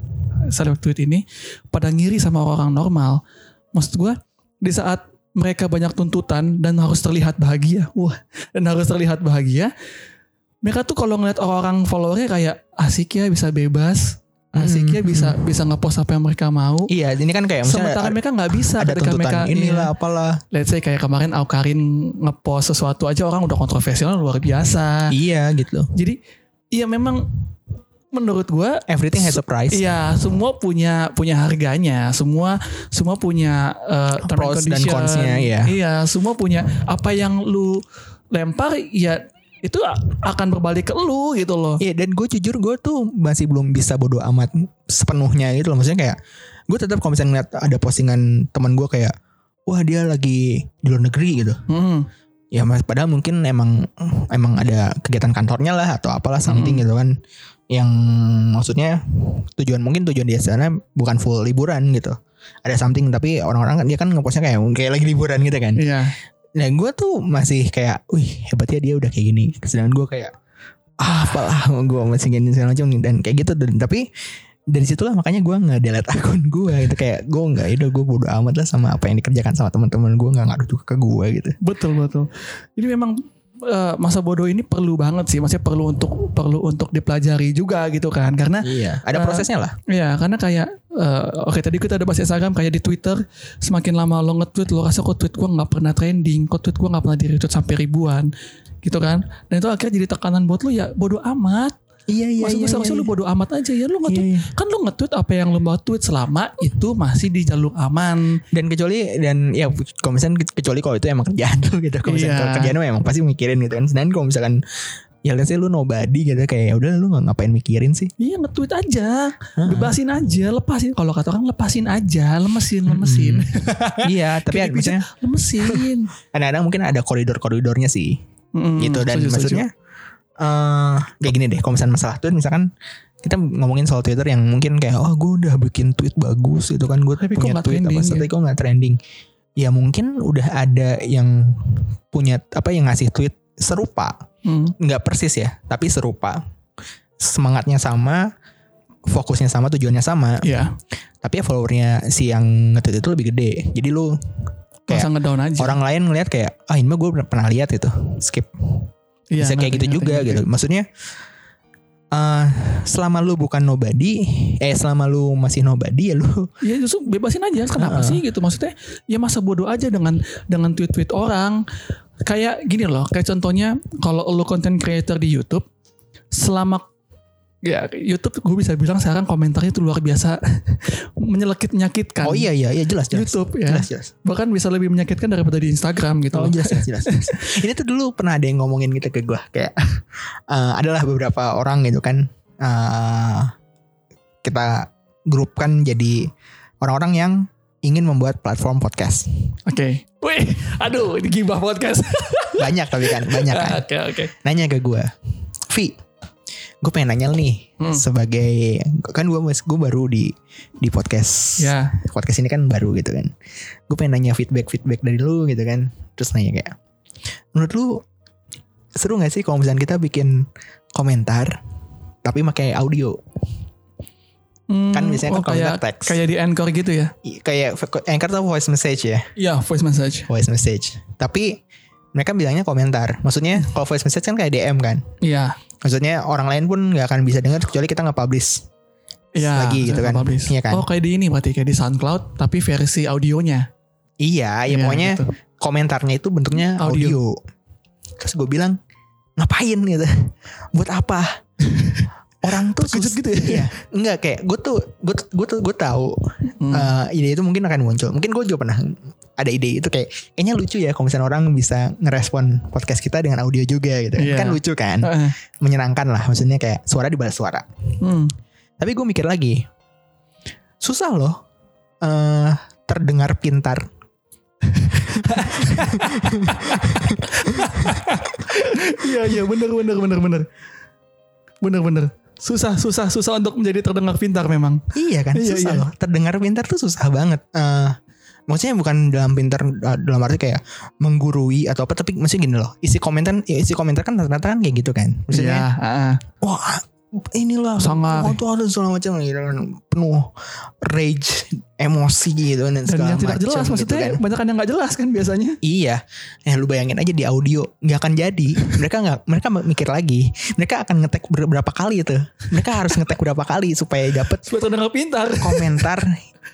seleb tweet ini pada ngiri sama orang normal. Maksud gue di saat mereka banyak tuntutan dan harus terlihat bahagia, wah dan harus terlihat bahagia, mereka tuh kalau ngeliat orang-orang followernya kayak asik ya bisa bebas, asik ya Hmm, bisa bisa ngepost apa yang mereka mau. iya ini kan kayak misalnya Sementara ada, mereka nggak bisa ada ketika tuntutan mereka inilah iya. apalah let's say kayak kemarin Aukarin ngepost sesuatu aja orang udah kontroversial luar biasa. iya gitu Jadi iya memang menurut gua everything has a price iya semua punya punya harganya, semua semua punya uh, Pros dan cons-nya, iya. Iya, semua punya apa yang lu lempar ya itu akan berbalik ke lu gitu loh. Iya dan gue jujur gue tuh masih belum bisa bodo amat sepenuhnya gitu loh maksudnya kayak gue tetap kalau misalnya ngeliat ada postingan teman gue kayak wah dia lagi di luar negeri gitu Hmm. ya mas padahal mungkin emang emang ada kegiatan kantornya lah atau apalah something Hmm. gitu kan yang maksudnya tujuan mungkin tujuan dia sana bukan full liburan gitu ada something tapi orang-orang kan dia kan ngepostnya kayak kayak lagi liburan gitu kan Iya. Nah gue tuh masih kayak, wih hebatnya dia udah kayak gini. Sedangkan gue kayak, ah apalah gue masih gini segala macam dan kayak gitu. Dan, tapi dari situlah makanya gue nggak delete akun gue gitu kayak gue nggak itu gue bodo amat lah sama apa yang dikerjakan sama teman-teman gue nggak ngaruh juga ke gue gitu. Betul betul. Jadi memang eh, masa bodoh ini perlu banget sih, maksudnya perlu untuk perlu untuk dipelajari juga gitu kan, karena Iya. Ada Eh, prosesnya lah. ya karena kayak eh, oke tadi kita ada bahas Instagram kayak di Twitter semakin lama lo nge-tweet lo rasa kok tweet gua nggak pernah trending, kok tweet gua nggak pernah di-retweet sampai ribuan gitu kan, dan itu akhirnya jadi tekanan buat lo ya bodoh amat. Iya iya Maksud gue seharusnya lu bodoh amat aja ya lu nge-tweet Iya, iya. kan lu nge-tweet apa yang lu mau tweet selama itu masih di jalur aman. Dan kecuali dan ya kalau misalnya kecuali kalau itu emang kerjaan lu gitu. Kalau misalnya Iya. kerjaan lu emang pasti mikirin gitu kan. Sedangkan kalau misalkan ya let's say lu nobody gitu kayak ya udah lu nggak ngapain mikirin sih Iya nge-tweet aja, Heeh. bebasin aja, lepasin. Kalau kata orang lepasin aja, lemesin, lemesin, iya *laughs* tapi Kayak maksudnya lemesin. *laughs* kadang-kadang mungkin ada koridor-koridornya sih Mm, gitu dan setuju, setuju. Eh kayak gini deh kalau misalnya masalah tweet misalkan kita ngomongin soal Twitter yang mungkin kayak oh gue udah bikin tweet bagus itu kan gue Tapi punya tweet apa trending, tapi ya? kok nggak trending? Ya mungkin udah ada yang punya apa yang ngasih tweet serupa. Hmm. nggak persis ya tapi serupa. Semangatnya sama fokusnya sama tujuannya sama. Iya, tapi ya followernya si yang nge-tweet itu lebih gede. Jadi lu Kayak aja. orang lain ngelihat kayak ah ini mah gue pernah lihat itu. Skip Iya, bisa kayak gitu juga gitu maksudnya eh selama lu bukan nobody eh selama lu masih nobody ya lu *laughs* Ya justru bebasin aja. Kenapa sih gitu? Maksudnya ya masa bodoh aja dengan dengan tweet-tweet orang. Kayak gini loh. Kayak contohnya kalau lu content creator di YouTube, selama ya YouTube gue bisa bilang sekarang komentarnya itu luar biasa *laughs* menyelekit menyakitkan. oh iya iya iya jelas jelas YouTube ya. jelas jelas Bahkan bisa lebih menyakitkan daripada di Instagram gitu. Oh jelas jelas, jelas. *laughs* Ini tuh dulu pernah ada yang ngomongin gitu ke gue kayak *laughs* eh, adalah beberapa orang gitu kan eh, kita grupkan jadi orang-orang yang ingin membuat platform podcast Oke. Wih, aduh ini gibah podcast. banyak tapi kan banyak kan Oke oke. nanya ke gue Vi gue pengen nanya nih Hmm. sebagai kan gue gue baru di di podcast Ya. podcast ini kan baru gitu kan gue pengen nanya feedback feedback dari lu gitu kan terus nanya kayak menurut lu seru nggak sih kalau misalnya kita bikin komentar tapi pakai audio Hmm, Kan biasanya kan oh, kayak komentar teks. kayak di Anchor gitu ya. Kayak anchor tuh voice message ya Iya, voice message. voice message tapi mereka bilangnya komentar maksudnya kalau voice message kan kayak DM kan Iya. Maksudnya orang lain pun nggak akan bisa dengar kecuali kita nggak publish Iya, lagi gitu kan. publish. Iya kan? Oh, kayak di ini berarti kayak di SoundCloud tapi versi audionya. iya ya Iya, pokoknya gitu. komentarnya itu bentuknya Audio. audio. Terus gue bilang ngapain gitu? Buat apa? *laughs* Orang tuh sus- gitu ya? Iya, enggak kayak gue tuh gue tuh gue tuh gue tahu Hmm. eh, ide itu mungkin akan muncul. Mungkin gue juga pernah ada ide itu kayak kayaknya lucu ya kalau misalnya orang bisa ngerespon podcast kita dengan audio juga gitu. Iya. Kan lucu kan? Menyenangkan lah maksudnya kayak suara di balas suara. Hmm. Tapi gue mikir lagi, susah loh eh terdengar pintar. Iya, iya, bener, bener, bener, bener. Bener, bener. Susah, susah, susah untuk menjadi terdengar pintar memang. Iya kan, Iya, susah iya. loh. Terdengar pintar tuh susah banget. eh maksudnya bukan dalam pintar eh, dalam arti kayak menggurui atau apa, tapi maksudnya gini loh. Isi komentar, ya isi komentar kan rata-rata kan kayak gitu kan. Iya, Maksudnya, heeh. wah inilah Sangat. oh, tuh ada segala macam gitu kan penuh rage emosi gitu dan Dan segala yang tidak macam jelas gitu maksudnya kan. banyak yang nggak jelas kan biasanya. Iya, eh lu bayangin aja di audio nggak akan jadi. Mereka nggak, mereka mikir lagi. Mereka akan ngetek ber- berapa kali itu. Mereka harus ngetek berapa kali supaya dapet Supaya terdengar pintar. komentar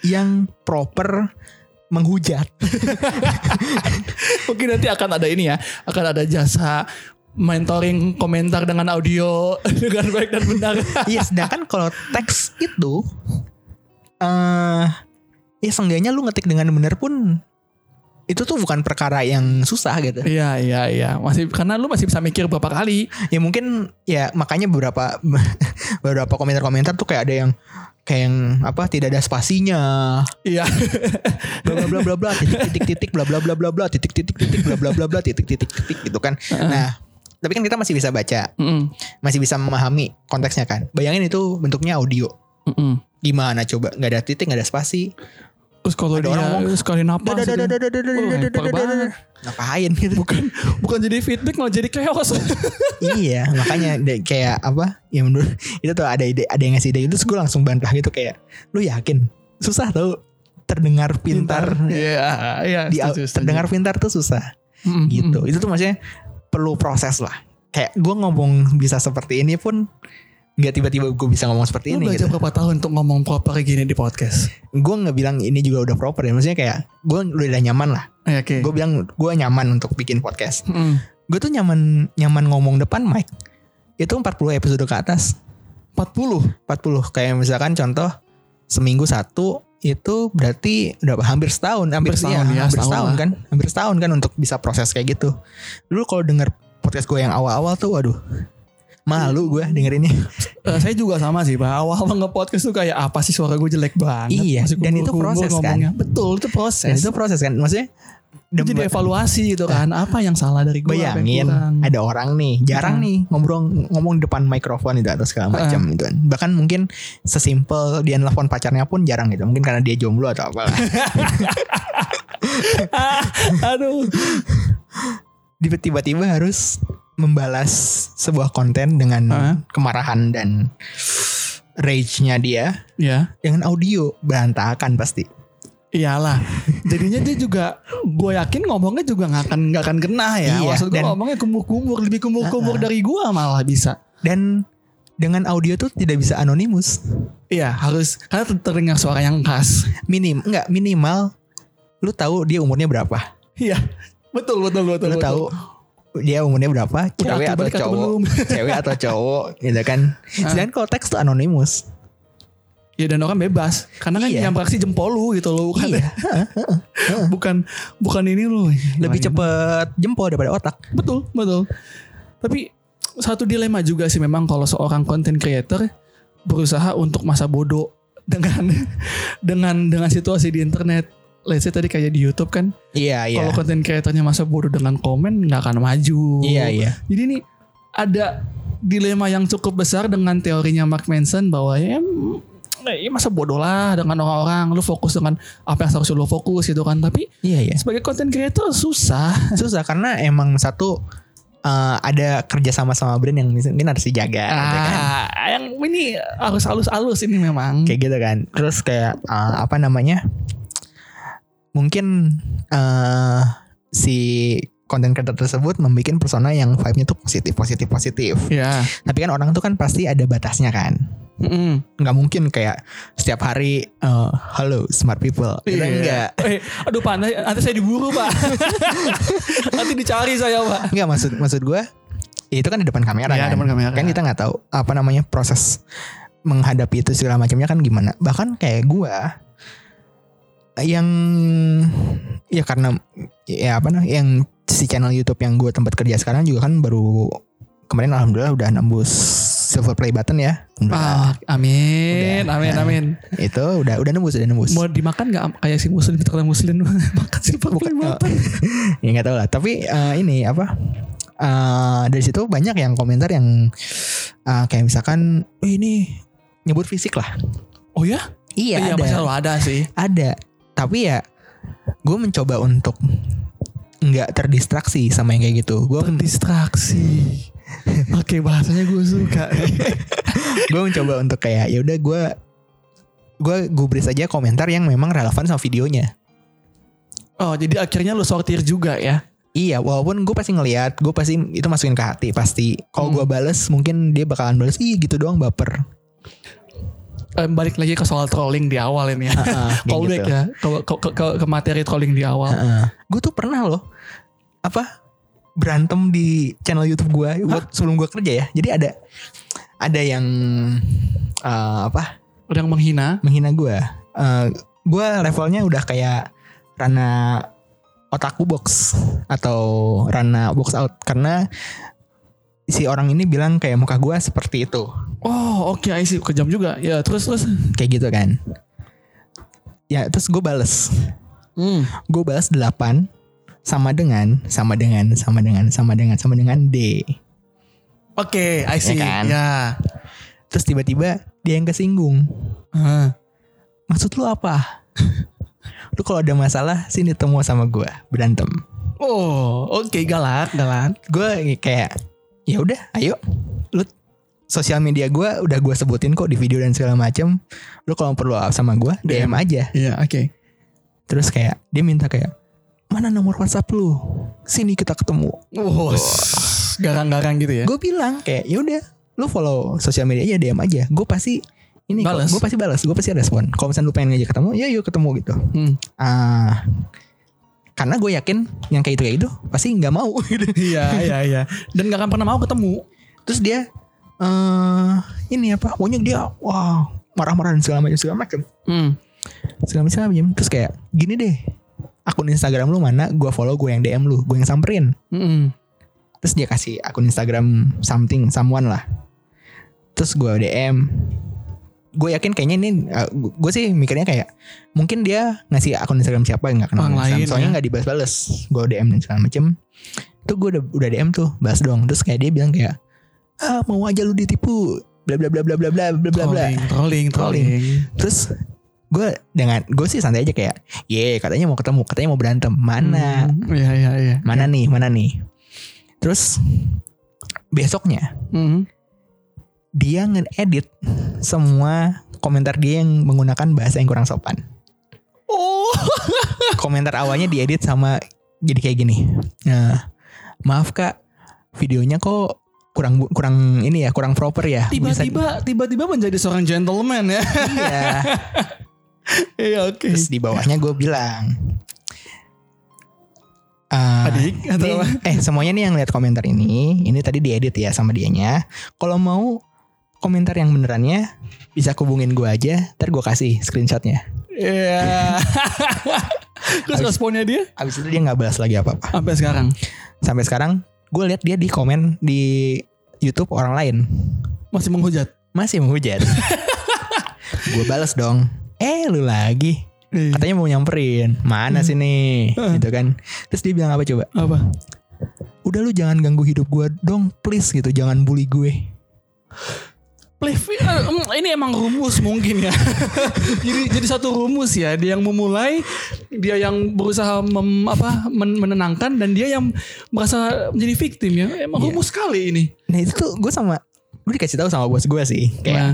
yang proper menghujat. *laughs* Mungkin nanti akan ada ini ya, akan ada jasa mentoring komentar dengan audio *laughs* dengan baik dan benar. *laughs* Iya, sedangkan kalau teks itu, eh, ya seenggaknya lu ngetik dengan benar pun itu tuh bukan perkara yang susah gitu. Iya iya iya masih karena lu masih bisa mikir berapa kali. Ya mungkin ya makanya beberapa beberapa komentar-komentar tuh kayak ada yang kayak yang apa tidak ada spasinya Iya. bla bla bla bla bla titik titik titik bla bla bla bla bla titik titik titik bla bla bla bla titik titik titik gitu kan. Nah, tapi kan kita masih bisa baca, masih bisa memahami konteksnya kan. Bayangin itu bentuknya audio. Gimana coba? nggak ada titik, nggak ada spasi. Terus kalau dia orang sekali napas gitu. Ngapain gitu? bukan bukan jadi feedback malah jadi chaos. *laughs* iya, makanya kayak apa? Ya menurut itu tuh ada ide, ada yang ngasih ide itu, terus gue langsung bantah gitu kayak, lu yakin? Susah tau terdengar pintar. Iya, iya. Terdengar pintar tuh susah. Gitu. Itu tuh maksudnya perlu proses lah. Kayak gue ngomong bisa seperti ini pun nggak tiba-tiba gue bisa ngomong seperti Lu ini belajar gitu. berapa tahun untuk ngomong proper gini di podcast? Gue nggak bilang ini juga udah proper ya. Maksudnya kayak gue udah nyaman lah. Eh, Oke. Gue bilang gue nyaman untuk bikin podcast. Mm. Gue tuh nyaman nyaman ngomong depan mic. Itu 40 episode ke atas. 40. 40 kayak misalkan contoh seminggu satu itu berarti udah hampir setahun hampir Hampir setahun, iya, ya, hampir setahun setahun lah. kan hampir setahun kan untuk bisa proses kayak gitu dulu kalau denger podcast gue yang awal-awal tuh waduh Malu gue dengerinnya. *laughs* Eh, saya juga sama sih, Pak. Awal *laughs* nge-podcast tuh kayak apa sih suara gue jelek banget. Iya, Masih dan itu proses, kan? ngomongnya. Betul, itu proses. Dan itu proses kan. Maksudnya Itu jadi evaluasi gitu kan. Apa yang salah dari gue? bayangin ada orang nih jarang Hmm. nih ngobrol ngomong depan mikrofon itu atau segala macam gitu kan. Bahkan mungkin sesimpel dia nelfon pacarnya pun jarang gitu. Mungkin karena dia jomblo atau apa. *laughs* Aduh. Tiba-tiba harus membalas sebuah konten dengan Hah? kemarahan dan rage-nya dia Ya. dengan audio berantakan pasti. Iyalah. Jadinya dia juga gue yakin ngomongnya juga nggak akan nggak akan kena ya. Iya, Maksud gue ngomongnya kumur-kumur lebih kumur-kumur dari gue malah bisa. Dan dengan audio tuh tidak bisa anonimus. Iya harus karena ter- terdengar suara yang khas. Minim enggak minimal lu tahu dia umurnya berapa. Iya betul betul betul. lu betul. tahu dia umurnya berapa, cewek atau cowok, belum? *laughs* cewek atau cowok, gitu kan. *laughs* Sedangkan kalau teks tuh anonimus. Ya dan orang bebas karena kan Iya. yang beraksi jempol lu gitu loh bukan Iya. *laughs* bukan bukan ini lu. Lebih cepet jempol daripada otak. Betul, betul. Tapi satu dilema juga sih memang kalau seorang content creator berusaha untuk masa bodoh dengan dengan dengan situasi di internet. Let's say tadi kayak di YouTube kan, Iya, iya. kalau content creatornya masa bodoh dengan komen nggak akan maju. Iya, iya. Jadi ini ada dilema yang cukup besar dengan teorinya Mark Manson bahwa ya mm, ya masa bodoh lah dengan orang-orang lu fokus dengan apa yang seharusnya lu fokus gitu kan tapi Iya, iya. sebagai content creator susah *laughs* Susah karena emang satu eh, ada kerja sama sama brand yang mungkin harus dijaga gitu kan. Ah, yang ini harus halus-halus ini memang. Kayak gitu kan. Terus kayak eh, apa namanya? Mungkin eh si konten creator tersebut membuat persona yang vibe-nya tuh positif, positif, positif. Ya. Tapi kan orang tuh kan pasti ada batasnya kan. Mm-mm. Nggak mungkin kayak setiap hari eh, halo smart people. Kita Iya. enggak. Eh, aduh panas, nanti saya diburu pak. *laughs* nanti dicari saya pak. Enggak maksud maksud gue itu kan di depan kamera Iya, kan. depan kamera. Kan kita nggak tahu apa namanya proses menghadapi itu segala macamnya kan gimana. Bahkan kayak gue yang ya karena ya apa namanya yang si channel YouTube yang gue tempat kerja sekarang juga kan baru kemarin alhamdulillah udah nembus silver play button ya. Udah, Ah, amin, Udah. amin, amin. *laughs* Itu udah udah nembus udah nembus. Mau dimakan nggak kayak si muslim terkenal muslim *laughs* makan silver play button. *laughs* ya nggak tahu lah tapi eh, ini apa eh, dari situ banyak yang komentar yang eh, kayak misalkan "Eh, ini nyebut fisik lah Oh ya? iya, pasti ada selalu ada sih. ada tapi ya gue mencoba untuk nggak terdistraksi sama yang kayak gitu gue Distraksi. *laughs* Oke bahasanya gue suka. *laughs* gue mencoba untuk kayak ya udah gue gue gubris aja komentar yang memang relevan sama videonya Oh jadi akhirnya lu sortir juga ya? Iya, walaupun gue pasti ngelihat, gue pasti itu masukin ke hati pasti. Kalau Hmm. gue bales, mungkin dia bakalan bales, ih gitu doang baper. Eh, balik lagi ke soal trolling di awal ini ya. *laughs* Callback gitu. ya ke, ke, ke, ke, materi trolling di awal. Gue tuh pernah loh, apa berantem di channel YouTube gue buat sebelum gue kerja ya. Jadi ada ada yang eh, apa Udah yang menghina. menghina gue. gue levelnya udah kayak Rana otaku box atau Rana box out karena si orang ini bilang kayak muka gue seperti itu. Oh oke I see kejam juga. Ya terus terus. kayak gitu kan ya terus gue bales Hmm. gue balas 8 sama dengan sama dengan sama dengan sama dengan sama dengan D Oke I see. Ya kan? Ya. terus tiba-tiba dia yang kesinggung Ah. maksud lu apa *laughs* lu kalau ada masalah sini temu sama gue berantem Oh oke galak galak. gue kayak ya udah ayo. Lu sosial media gue udah gue sebutin kok di video dan segala macem. Lu kalau perlu sama gue DM aja. Iya oke. terus kayak dia minta kayak mana nomor WhatsApp lu? Sini kita ketemu. Oh, garang-garang gitu ya. gue bilang kayak ya udah lu follow sosial media aja DM aja. Gue pasti ini gue pasti balas gue pasti respon. Kalau misalnya lu pengen ngajak ketemu ya yuk ketemu gitu. Hmm. ah karena gue yakin yang kayak itu kayak itu pasti nggak mau *laughs* gitu Iya iya iya. Dan gak akan pernah mau ketemu. terus dia eh ini apa pokoknya dia wah marah-marah dan segala macam segala macam Hmm. segala macam segala macam. terus kayak gini deh akun Instagram lu mana gue follow gue yang DM lu gue yang samperin Hmm. terus dia kasih akun Instagram something someone lah terus gue DM gue yakin kayaknya ini gue sih mikirnya kayak mungkin dia ngasih akun Instagram siapa yang nggak kenal Orang Instagram. lain, soalnya ya. nggak dibales-bales gue DM dan segala macem tuh gue udah udah DM tuh bahas dong terus kayak dia bilang kayak ah mau aja lu ditipu bla bla bla bla bla bla bla bla bla Trolling, trolling, trolling. terus gue dengan gue sih santai aja kayak ye katanya mau ketemu katanya mau berantem mana Hmm, Iya, iya, iya. mana nih mana nih terus besoknya Hmm. Dia ngedit semua komentar dia yang menggunakan bahasa yang kurang sopan Oh. *laughs* komentar awalnya diedit sama jadi kayak gini nah maaf kak videonya kok kurang kurang ini ya kurang proper ya Tiba-tiba tiba-tiba menjadi seorang gentleman ya. iya *laughs* Iya, oke. terus di bawahnya gue bilang "Ah, Adik atau Nih, eh semuanya nih yang lihat komentar ini, ini tadi diedit ya sama dianya. Kalau mau komentar yang benerannya bisa hubungin gue aja, ntar gue kasih screenshotnya. Iya. *laughs* Terus Abis- responnya dia Abis itu dia nggak balas lagi apa apa. sampai sekarang Sampai sekarang gue lihat dia di komen di YouTube orang lain masih menghujat. masih menghujat. *laughs* gue balas dong. Eh lu lagi. Iya. Katanya mau nyamperin. Mana sih nih? Hmm. Gitu kan. Terus dia bilang apa coba? Apa? Udah lu jangan ganggu hidup gue dong, please gitu. Jangan bully gue. Plevi, eh, ini emang rumus mungkin ya. *laughs* jadi jadi satu rumus ya. Dia yang memulai, dia yang berusaha mem, apa men- menenangkan dan dia yang merasa menjadi victim ya. Emang Iya. rumus sekali ini. Nah itu tuh gue sama gue dikasih tahu sama bos gue sih kayak Nah,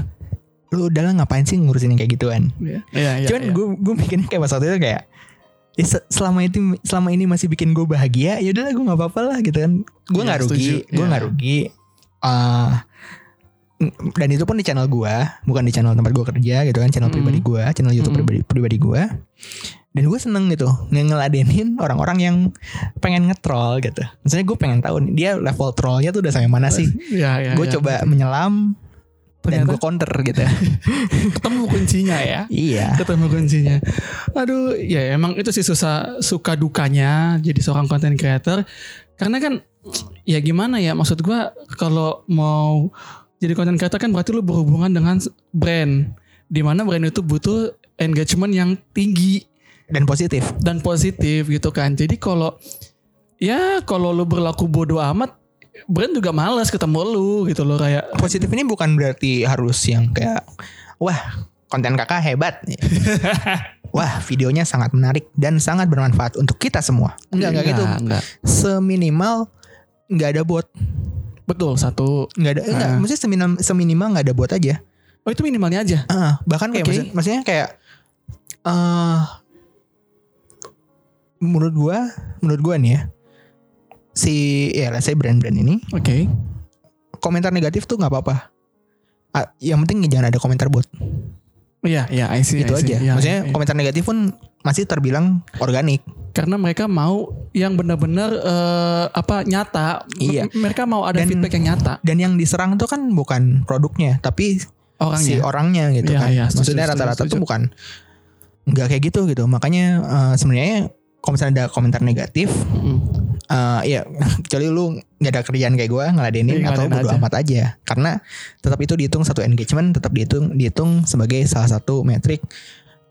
lu udah lah ngapain sih ngurusin yang kayak gituan. iya. Iya, iya, Cuman iya. gue gue mikirnya kayak pas waktu itu kayak ya, se- selama itu selama ini masih bikin gue bahagia ya udahlah gue nggak apa-apa lah gitu kan. Gue nggak rugi, setuju. gue nggak rugi. Ah, dan itu pun di channel gue, bukan di channel tempat gue kerja gitu kan, channel Mm. pribadi gue, channel YouTube Mm. pribadi pribadi gue. Dan gue seneng gitu nge- ngeladenin orang-orang yang pengen ngetrol gitu. Misalnya gue pengen tahu nih dia level trollnya tuh udah sampai mana sih? Iya, iya, gue iya. coba menyelam dan Ternyata gue counter gitu. *laughs* ketemu kuncinya ya. iya. ketemu kuncinya. Aduh, ya emang itu sih susah suka dukanya jadi seorang content creator. Karena kan ya gimana ya maksud gua kalau mau jadi content creator kan berarti lu berhubungan dengan brand. Di mana brand itu butuh engagement yang tinggi Dan positif. dan positif gitu kan. Jadi kalau ya kalau lu berlaku bodoh amat brand juga males ketemu lu gitu loh kayak Positif ini bukan berarti harus yang kayak wah konten kakak hebat. *laughs* wah videonya sangat menarik dan sangat bermanfaat untuk kita semua. Enggak enggak gitu. enggak. Seminimal nggak ada bot. Betul satu. Nggak ada enggak, Ah. maksudnya seminimal, seminimal nggak ada bot aja. Oh itu minimalnya aja. Ah, bahkan kayak Oke. maksud- maksudnya kayak eh menurut gua, menurut gua nih ya. Si ya lah saya brand-brand ini Oke. komentar negatif tuh nggak apa-apa. Ah, yang penting jangan ada komentar bot. Iya, iya, I see, Itu I see. aja. Iya, Maksudnya iya. komentar negatif pun masih terbilang organik. Karena mereka mau yang benar-benar eh, apa nyata. Iya. Mereka mau ada Dan- feedback yang nyata Dan yang diserang tuh kan bukan produknya, tapi orangnya. si orangnya gitu Iya, kan. setuju, Maksudnya rata-rata tuh bukan nggak kayak gitu gitu. Makanya eh, sebenarnya kalau misalnya ada komentar negatif, Mm. eh ya *laughs* kecuali lu nggak ada kerjaan kayak gue ngeladenin Iya, atau bodo aja. amat aja. Karena tetap itu dihitung satu engagement, tetap dihitung dihitung sebagai salah satu metrik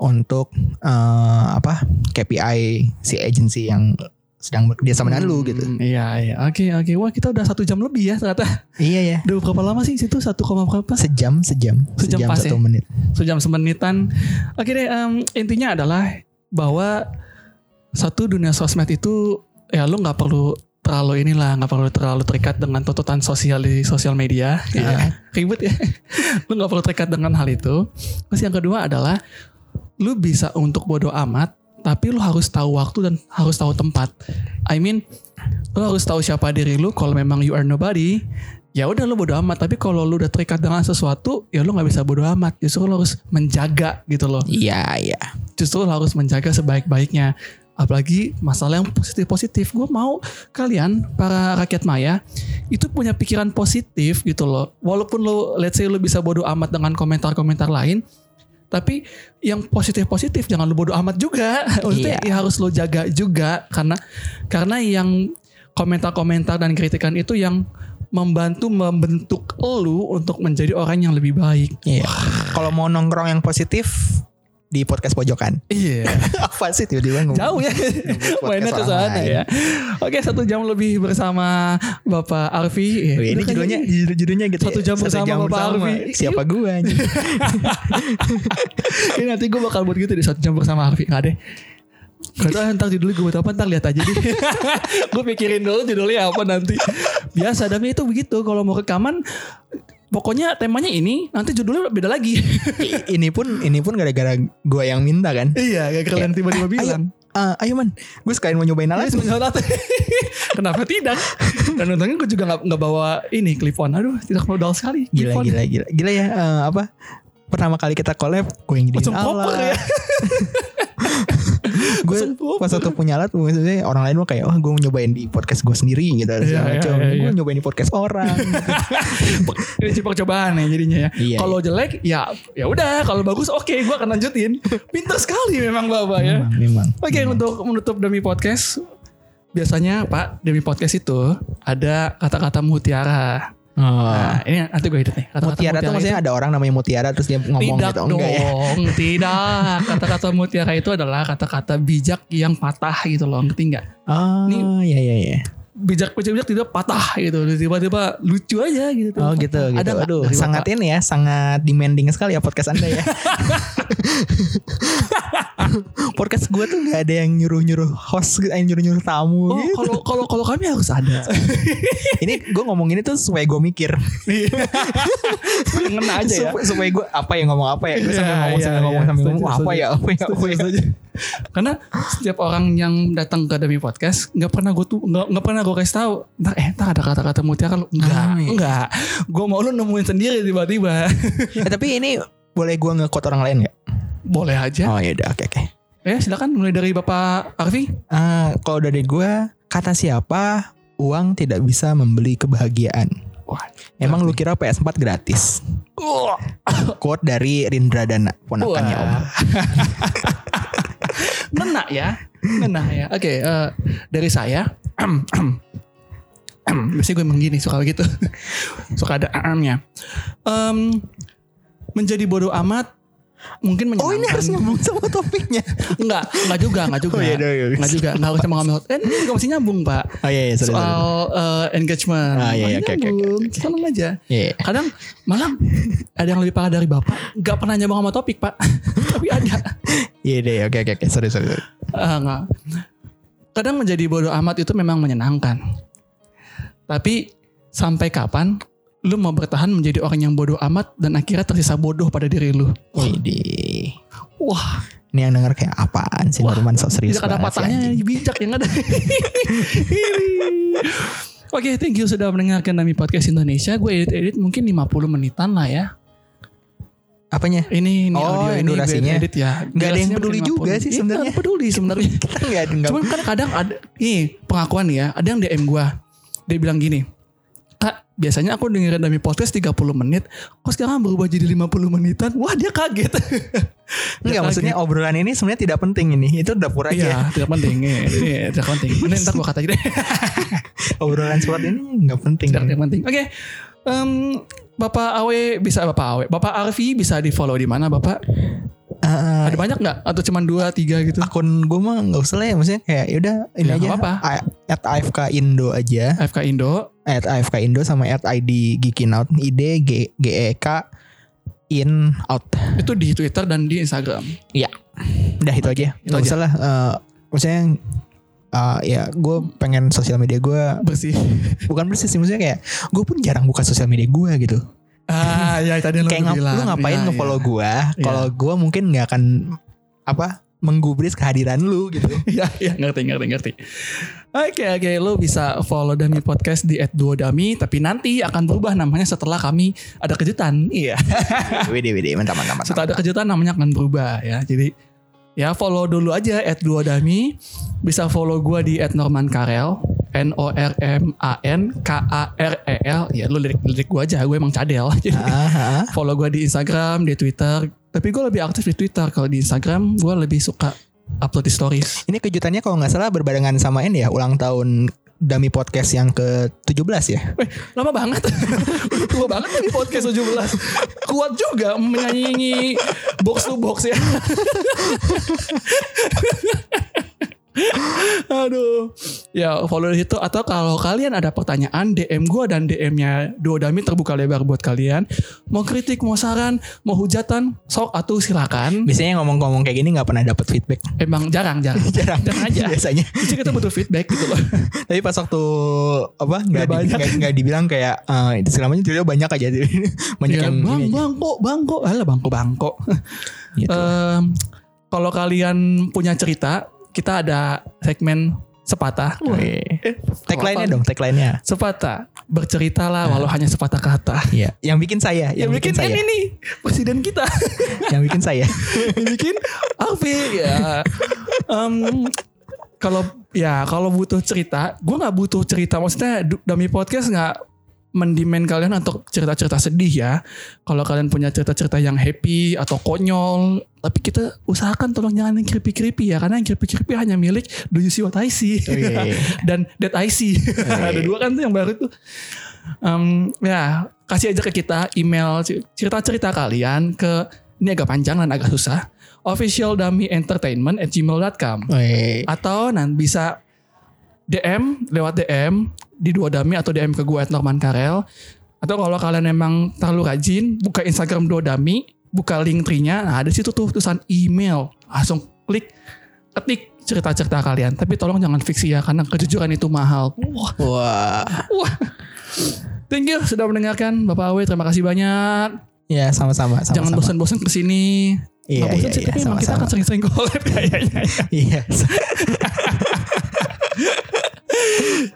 untuk eh, apa KPI si agency yang sedang bekerja sama dengan lu gitu. Hmm, Iya, iya. Oke, oke. Wah, kita udah satu jam lebih ya ternyata. Iya ya. Udah berapa lama sih situ? Satu koma berapa? Sejam, sejam, Sejam sejam, pas satu ya? menit. Sejam semenitan. Oke deh, em, intinya adalah bahwa satu dunia sosmed itu ya lu nggak perlu terlalu inilah nggak perlu terlalu terikat dengan tuntutan sosial di sosial media Ah. *laughs* ribet ya *laughs* lu nggak perlu terikat dengan hal itu terus yang kedua adalah lu bisa untuk bodoh amat tapi lu harus tahu waktu dan harus tahu tempat. I mean lu harus tahu siapa diri lu kalau memang you are nobody. Ya udah lu bodoh amat. Tapi kalau lu udah terikat dengan sesuatu ya lu nggak bisa bodoh amat. Justru lu harus menjaga gitu loh. Iya, iya. justru lu harus menjaga sebaik-baiknya. Apalagi masalah yang positif-positif. Gue mau kalian para rakyat maya itu punya pikiran positif gitu loh. Walaupun lo let's say lo bisa bodoh amat dengan komentar-komentar lain tapi yang positif-positif jangan lo bodoh amat juga *laughs* maksudnya Iya. ya harus lo jaga juga karena karena yang komentar-komentar dan kritikan itu yang membantu membentuk lu untuk menjadi orang yang lebih baik. Iya. Kalau mau nongkrong yang positif di podcast pojokan. Iya. *laughs* Apa sih tiba-tiba ngomong? Jauh ya. Mainnya ke sana ya. Oke, satu jam lebih bersama Bapak Arfi. Wih, ini judulnya judul- judulnya gitu. Satu ya. jam bersama Bapak Arfi. Siapa gua anjing? *laughs* Ini nanti gue bakal buat gitu di satu jam bersama Arfi. Nggak deh. Gak tau ntar judulnya gue buat apa ntar lihat aja deh. *laughs* gue pikirin dulu judulnya apa nanti. Biasa tapi itu begitu kalau mau rekaman pokoknya temanya ini nanti judulnya beda lagi. Ini pun ini pun gara-gara gua yang minta kan. iya gak kalian tiba-tiba Ayo, bilang. eh, ayo man, gue sekalian mau nyobain alat. Yes, menyolat. *laughs* Kenapa tidak? Dan untungnya gue juga gak, nggak bawa ini clip on. Aduh, tidak modal sekali. Gila, gila, gila, gila ya. eh, apa? Pertama kali kita collab, gue yang jadiin proper alat. ya. *laughs* gue pas waktu punya alat, maksudnya orang lain mau kayak, oh gue nyobain di podcast gue sendiri gitu. Iya, macam. iya, iya. Gue nyobain di podcast orang. *laughs* Ini sih percobaan ya jadinya ya. Iya, kalau jelek ya ya udah. Kalau bagus oke, gue akan lanjutin. Pintar sekali memang bapak ya. memang, memang. Oke untuk menutup demi podcast. Biasanya Pak demi podcast itu ada kata-kata mutiara. Oh. Nah, ini nanti gue edit nih. Kata-kata Mutiara tuh maksudnya ada orang namanya Mutiara terus dia ngomong tidak gitu dong, enggak ya? *laughs* tidak. Kata-kata mutiara itu adalah kata-kata bijak yang patah gitu loh, ngerti nggak? Oh, Ini- iya iya iya. Bijak bijak bijak tidak patah gitu, tiba-tiba lucu aja gitu. Oh gitu Ada gitu. nggak Aduh, dari sangat Bapak? ini ya, sangat demanding sekali ya podcast Anda ya. *laughs* *laughs* podcast gue tuh nggak ada yang nyuruh-nyuruh host, yang nyuruh-nyuruh tamu Oh, gitu. kalau kalau kalau kami harus ada. *laughs* Ini gue ngomong ini tuh supaya gue mikir. *laughs* Ngena aja ya. supaya, supaya gue apa ya ngomong apa ya. Gue sambil Iya, ngomong iya, sambil ngomong iya. sambil Setuju, ngomong apa ya apa ya apa ya. Karena setiap orang yang datang ke Demi Podcast nggak pernah gue tuh nggak nggak pernah gue kasih tahu. Ntar eh ntar ada kata-kata mutiara lu enggak Ah, iya. enggak. Gue mau lu nemuin sendiri tiba-tiba. Eh, tapi ini boleh gue nge-quote orang lain nggak? Boleh aja. Oh ya udah oke oke. Eh silakan mulai dari Bapak Arfi. Ah, kalau dari gue kata siapa uang tidak bisa membeli kebahagiaan. Wah, Emang lu kira PS4 gratis? Wah. *laughs* Quote dari Rindra Dana, ponakannya Om. *laughs* Ngena ya. Ngena ya. Oke, eh, dari saya. *clears throat* Biasanya gue emang gini suka begitu. *laughs* suka ada amnya. Em menjadi bodoh amat mungkin menyenangkan. Oh ini harus nyambung sama topiknya. Enggak, enggak juga, enggak juga. Oh, iya, iya, iya. Enggak juga, enggak harus sama ngambil. Eh, ini juga masih nyambung, Pak. Oh iya iya sorry, sorry. Soal eh, engagement. Ah, iya, iya, oke, oke, oke, aja. Iya. Kadang malah ada yang lebih parah dari Bapak, enggak pernah nyambung sama topik, Pak. *laughs* Tapi ada. Iya deh oke oke oke sorry sorry. sorry. Ah, enggak. Kadang menjadi bodoh amat itu memang menyenangkan. Tapi sampai kapan lu mau bertahan menjadi orang yang bodoh amat dan akhirnya tersisa bodoh pada diri lu? Widih. Wah, Ini yang denger kayak apaan sih Wah, Norman sok serius tidak ada patahnya bijak yang ada. *laughs* *laughs* Oke, thank you sudah mendengarkan Nami Podcast Indonesia. Gue edit-edit mungkin 50 menitan lah ya. Apanya? Ini, ini Oh, audio ini gue durasinya. edit ya. Nggak ada yang peduli juga 50. sih Iya, sebenarnya. nggak peduli sebenarnya. *laughs* Kita nggak ada. Cuman kan kadang ada nih pengakuan ya, ada yang DM gua. Dia bilang gini, Kak, biasanya aku dengerin Dami Podcast 30 menit, kok sekarang berubah jadi 50 menitan? Wah, dia kaget. *laughs* Enggak maksudnya obrolan ini sebenarnya tidak penting ini. Itu dapur Iya, aja. tidak penting. Iya, iya, tidak penting. Ini ntar gua kata aja deh. *laughs* obrolan seperti ini nggak penting. tidak, tidak penting. Oke. Em, Bapak Awe bisa Bapak Awe. Bapak Arfi bisa di follow di mana Bapak? Ah, Ada banyak nggak? Atau cuma dua tiga gitu? akun gue mah nggak usah lah ya maksudnya kayak yaudah ini Ya, aja nggak apa-apa. A- at AFK Indo aja FK Indo. at AFK Indo sama at ID Geekinout ID G G E K in out Itu di Twitter dan di Instagram. udah itu aja itu nggak usah lah eh, maksudnya eh, ya gue pengen sosial media gue Bersih. *laughs* bukan bersih sih maksudnya kayak gue pun jarang buka sosial media gue gitu Ah, ya tadi kayak lu ngap- bilang. lu ngapain Iya, nge-follow iya. gue kalau gue mungkin nggak akan apa menggubris kehadiran lu gitu *laughs* Iya, iya ngerti, ngerti, ngerti. Oke, oke, lo bisa follow Dami Podcast di @duodami, tapi nanti akan berubah namanya setelah kami ada kejutan. Iya. *laughs* wede wede mantap mantap mantap Setelah ada kejutan namanya akan berubah ya. Jadi ya follow dulu aja @duodami. Bisa follow gua di @normankarel. N O R M A N K A R E L. Ya lu lirik lirik gua aja, gue emang cadel. *laughs* Jadi Ah, ah. follow gua di Instagram, di Twitter. Tapi gue lebih aktif di Twitter. Kalau di Instagram gue lebih suka upload di stories. Ini kejutannya kalau nggak salah berbarengan sama ini ya ulang tahun Dami Podcast yang ke-17 ya. Eh, lama banget. *laughs* Udah tua banget nih podcast 17. Kuat juga menyanyi box to box ya. *laughs* Aduh. Ya follow di situ atau kalau kalian ada pertanyaan DM gue dan DM-nya Duodami terbuka lebar buat kalian. Mau kritik, mau saran, mau hujatan, sok atau silakan. Biasanya ngomong-ngomong kayak gini nggak pernah dapat feedback. Emang jarang, jarang. *laughs* Jarang. Jarang aja. Biasanya. *laughs* Jadi kita butuh feedback gitu loh. *laughs* Tapi pas waktu apa nggak di- nggak- nggak dibilang kayak eh, itu selamanya tiba banyak aja banyak Ya, yang bang, ini aja. bangko, bangko, alah bangko, bangko. Gitu. Em, kalau kalian punya cerita, kita ada segmen sepatah. Eh, Tagline-nya dong, tagline-nya. Sepatah. Berceritalah walau hanya sepatah kata. Iya, yang bikin saya, yang, Yang bikin, bikin saya, ini nih, presiden kita. *laughs* yang bikin saya. *laughs* Yang bikin Alfi ya. Em, kalau ya kalau butuh cerita, gue nggak butuh cerita. Maksudnya Dami podcast nggak mendimen kalian untuk cerita-cerita sedih ya. Kalau kalian punya cerita-cerita yang happy atau konyol, tapi kita usahakan tolong jangan yang creepy-creepy ya, karena yang creepy-creepy hanya milik Do You See What I See Oh, iya, iya. *laughs* dan That I See. Ada dua kan tuh yang baru tuh. Em, ya kasih aja ke kita email cer- cerita-cerita kalian ke ini agak panjang dan agak susah officialdummy.entertainment at gmail.com Wih. atau nanti bisa DM lewat DM di dua dami atau DM ke gue at Norman Karel atau kalau kalian memang terlalu rajin buka Instagram dua dami buka link tree-nya nah ada situ tuh tulisan email langsung klik ketik cerita-cerita kalian tapi tolong jangan fiksi ya karena kejujuran itu mahal wah Wah. Wah. Thank you sudah mendengarkan Bapak Awe. Terima kasih banyak. Ya, sama-sama. Jangan bosan-bosan ke sini. Iya, Nggak bosan iya, sih, iya, tapi emang kita sama-sama. akan sering-sering collab kayaknya. *laughs* Iya. *laughs*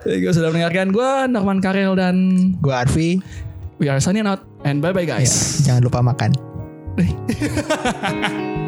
Thank you sudah mendengarkan. Gue Norman Karel dan Gue Arfi. we are signing out. And bye-bye guys. Jangan lupa makan. *laughs*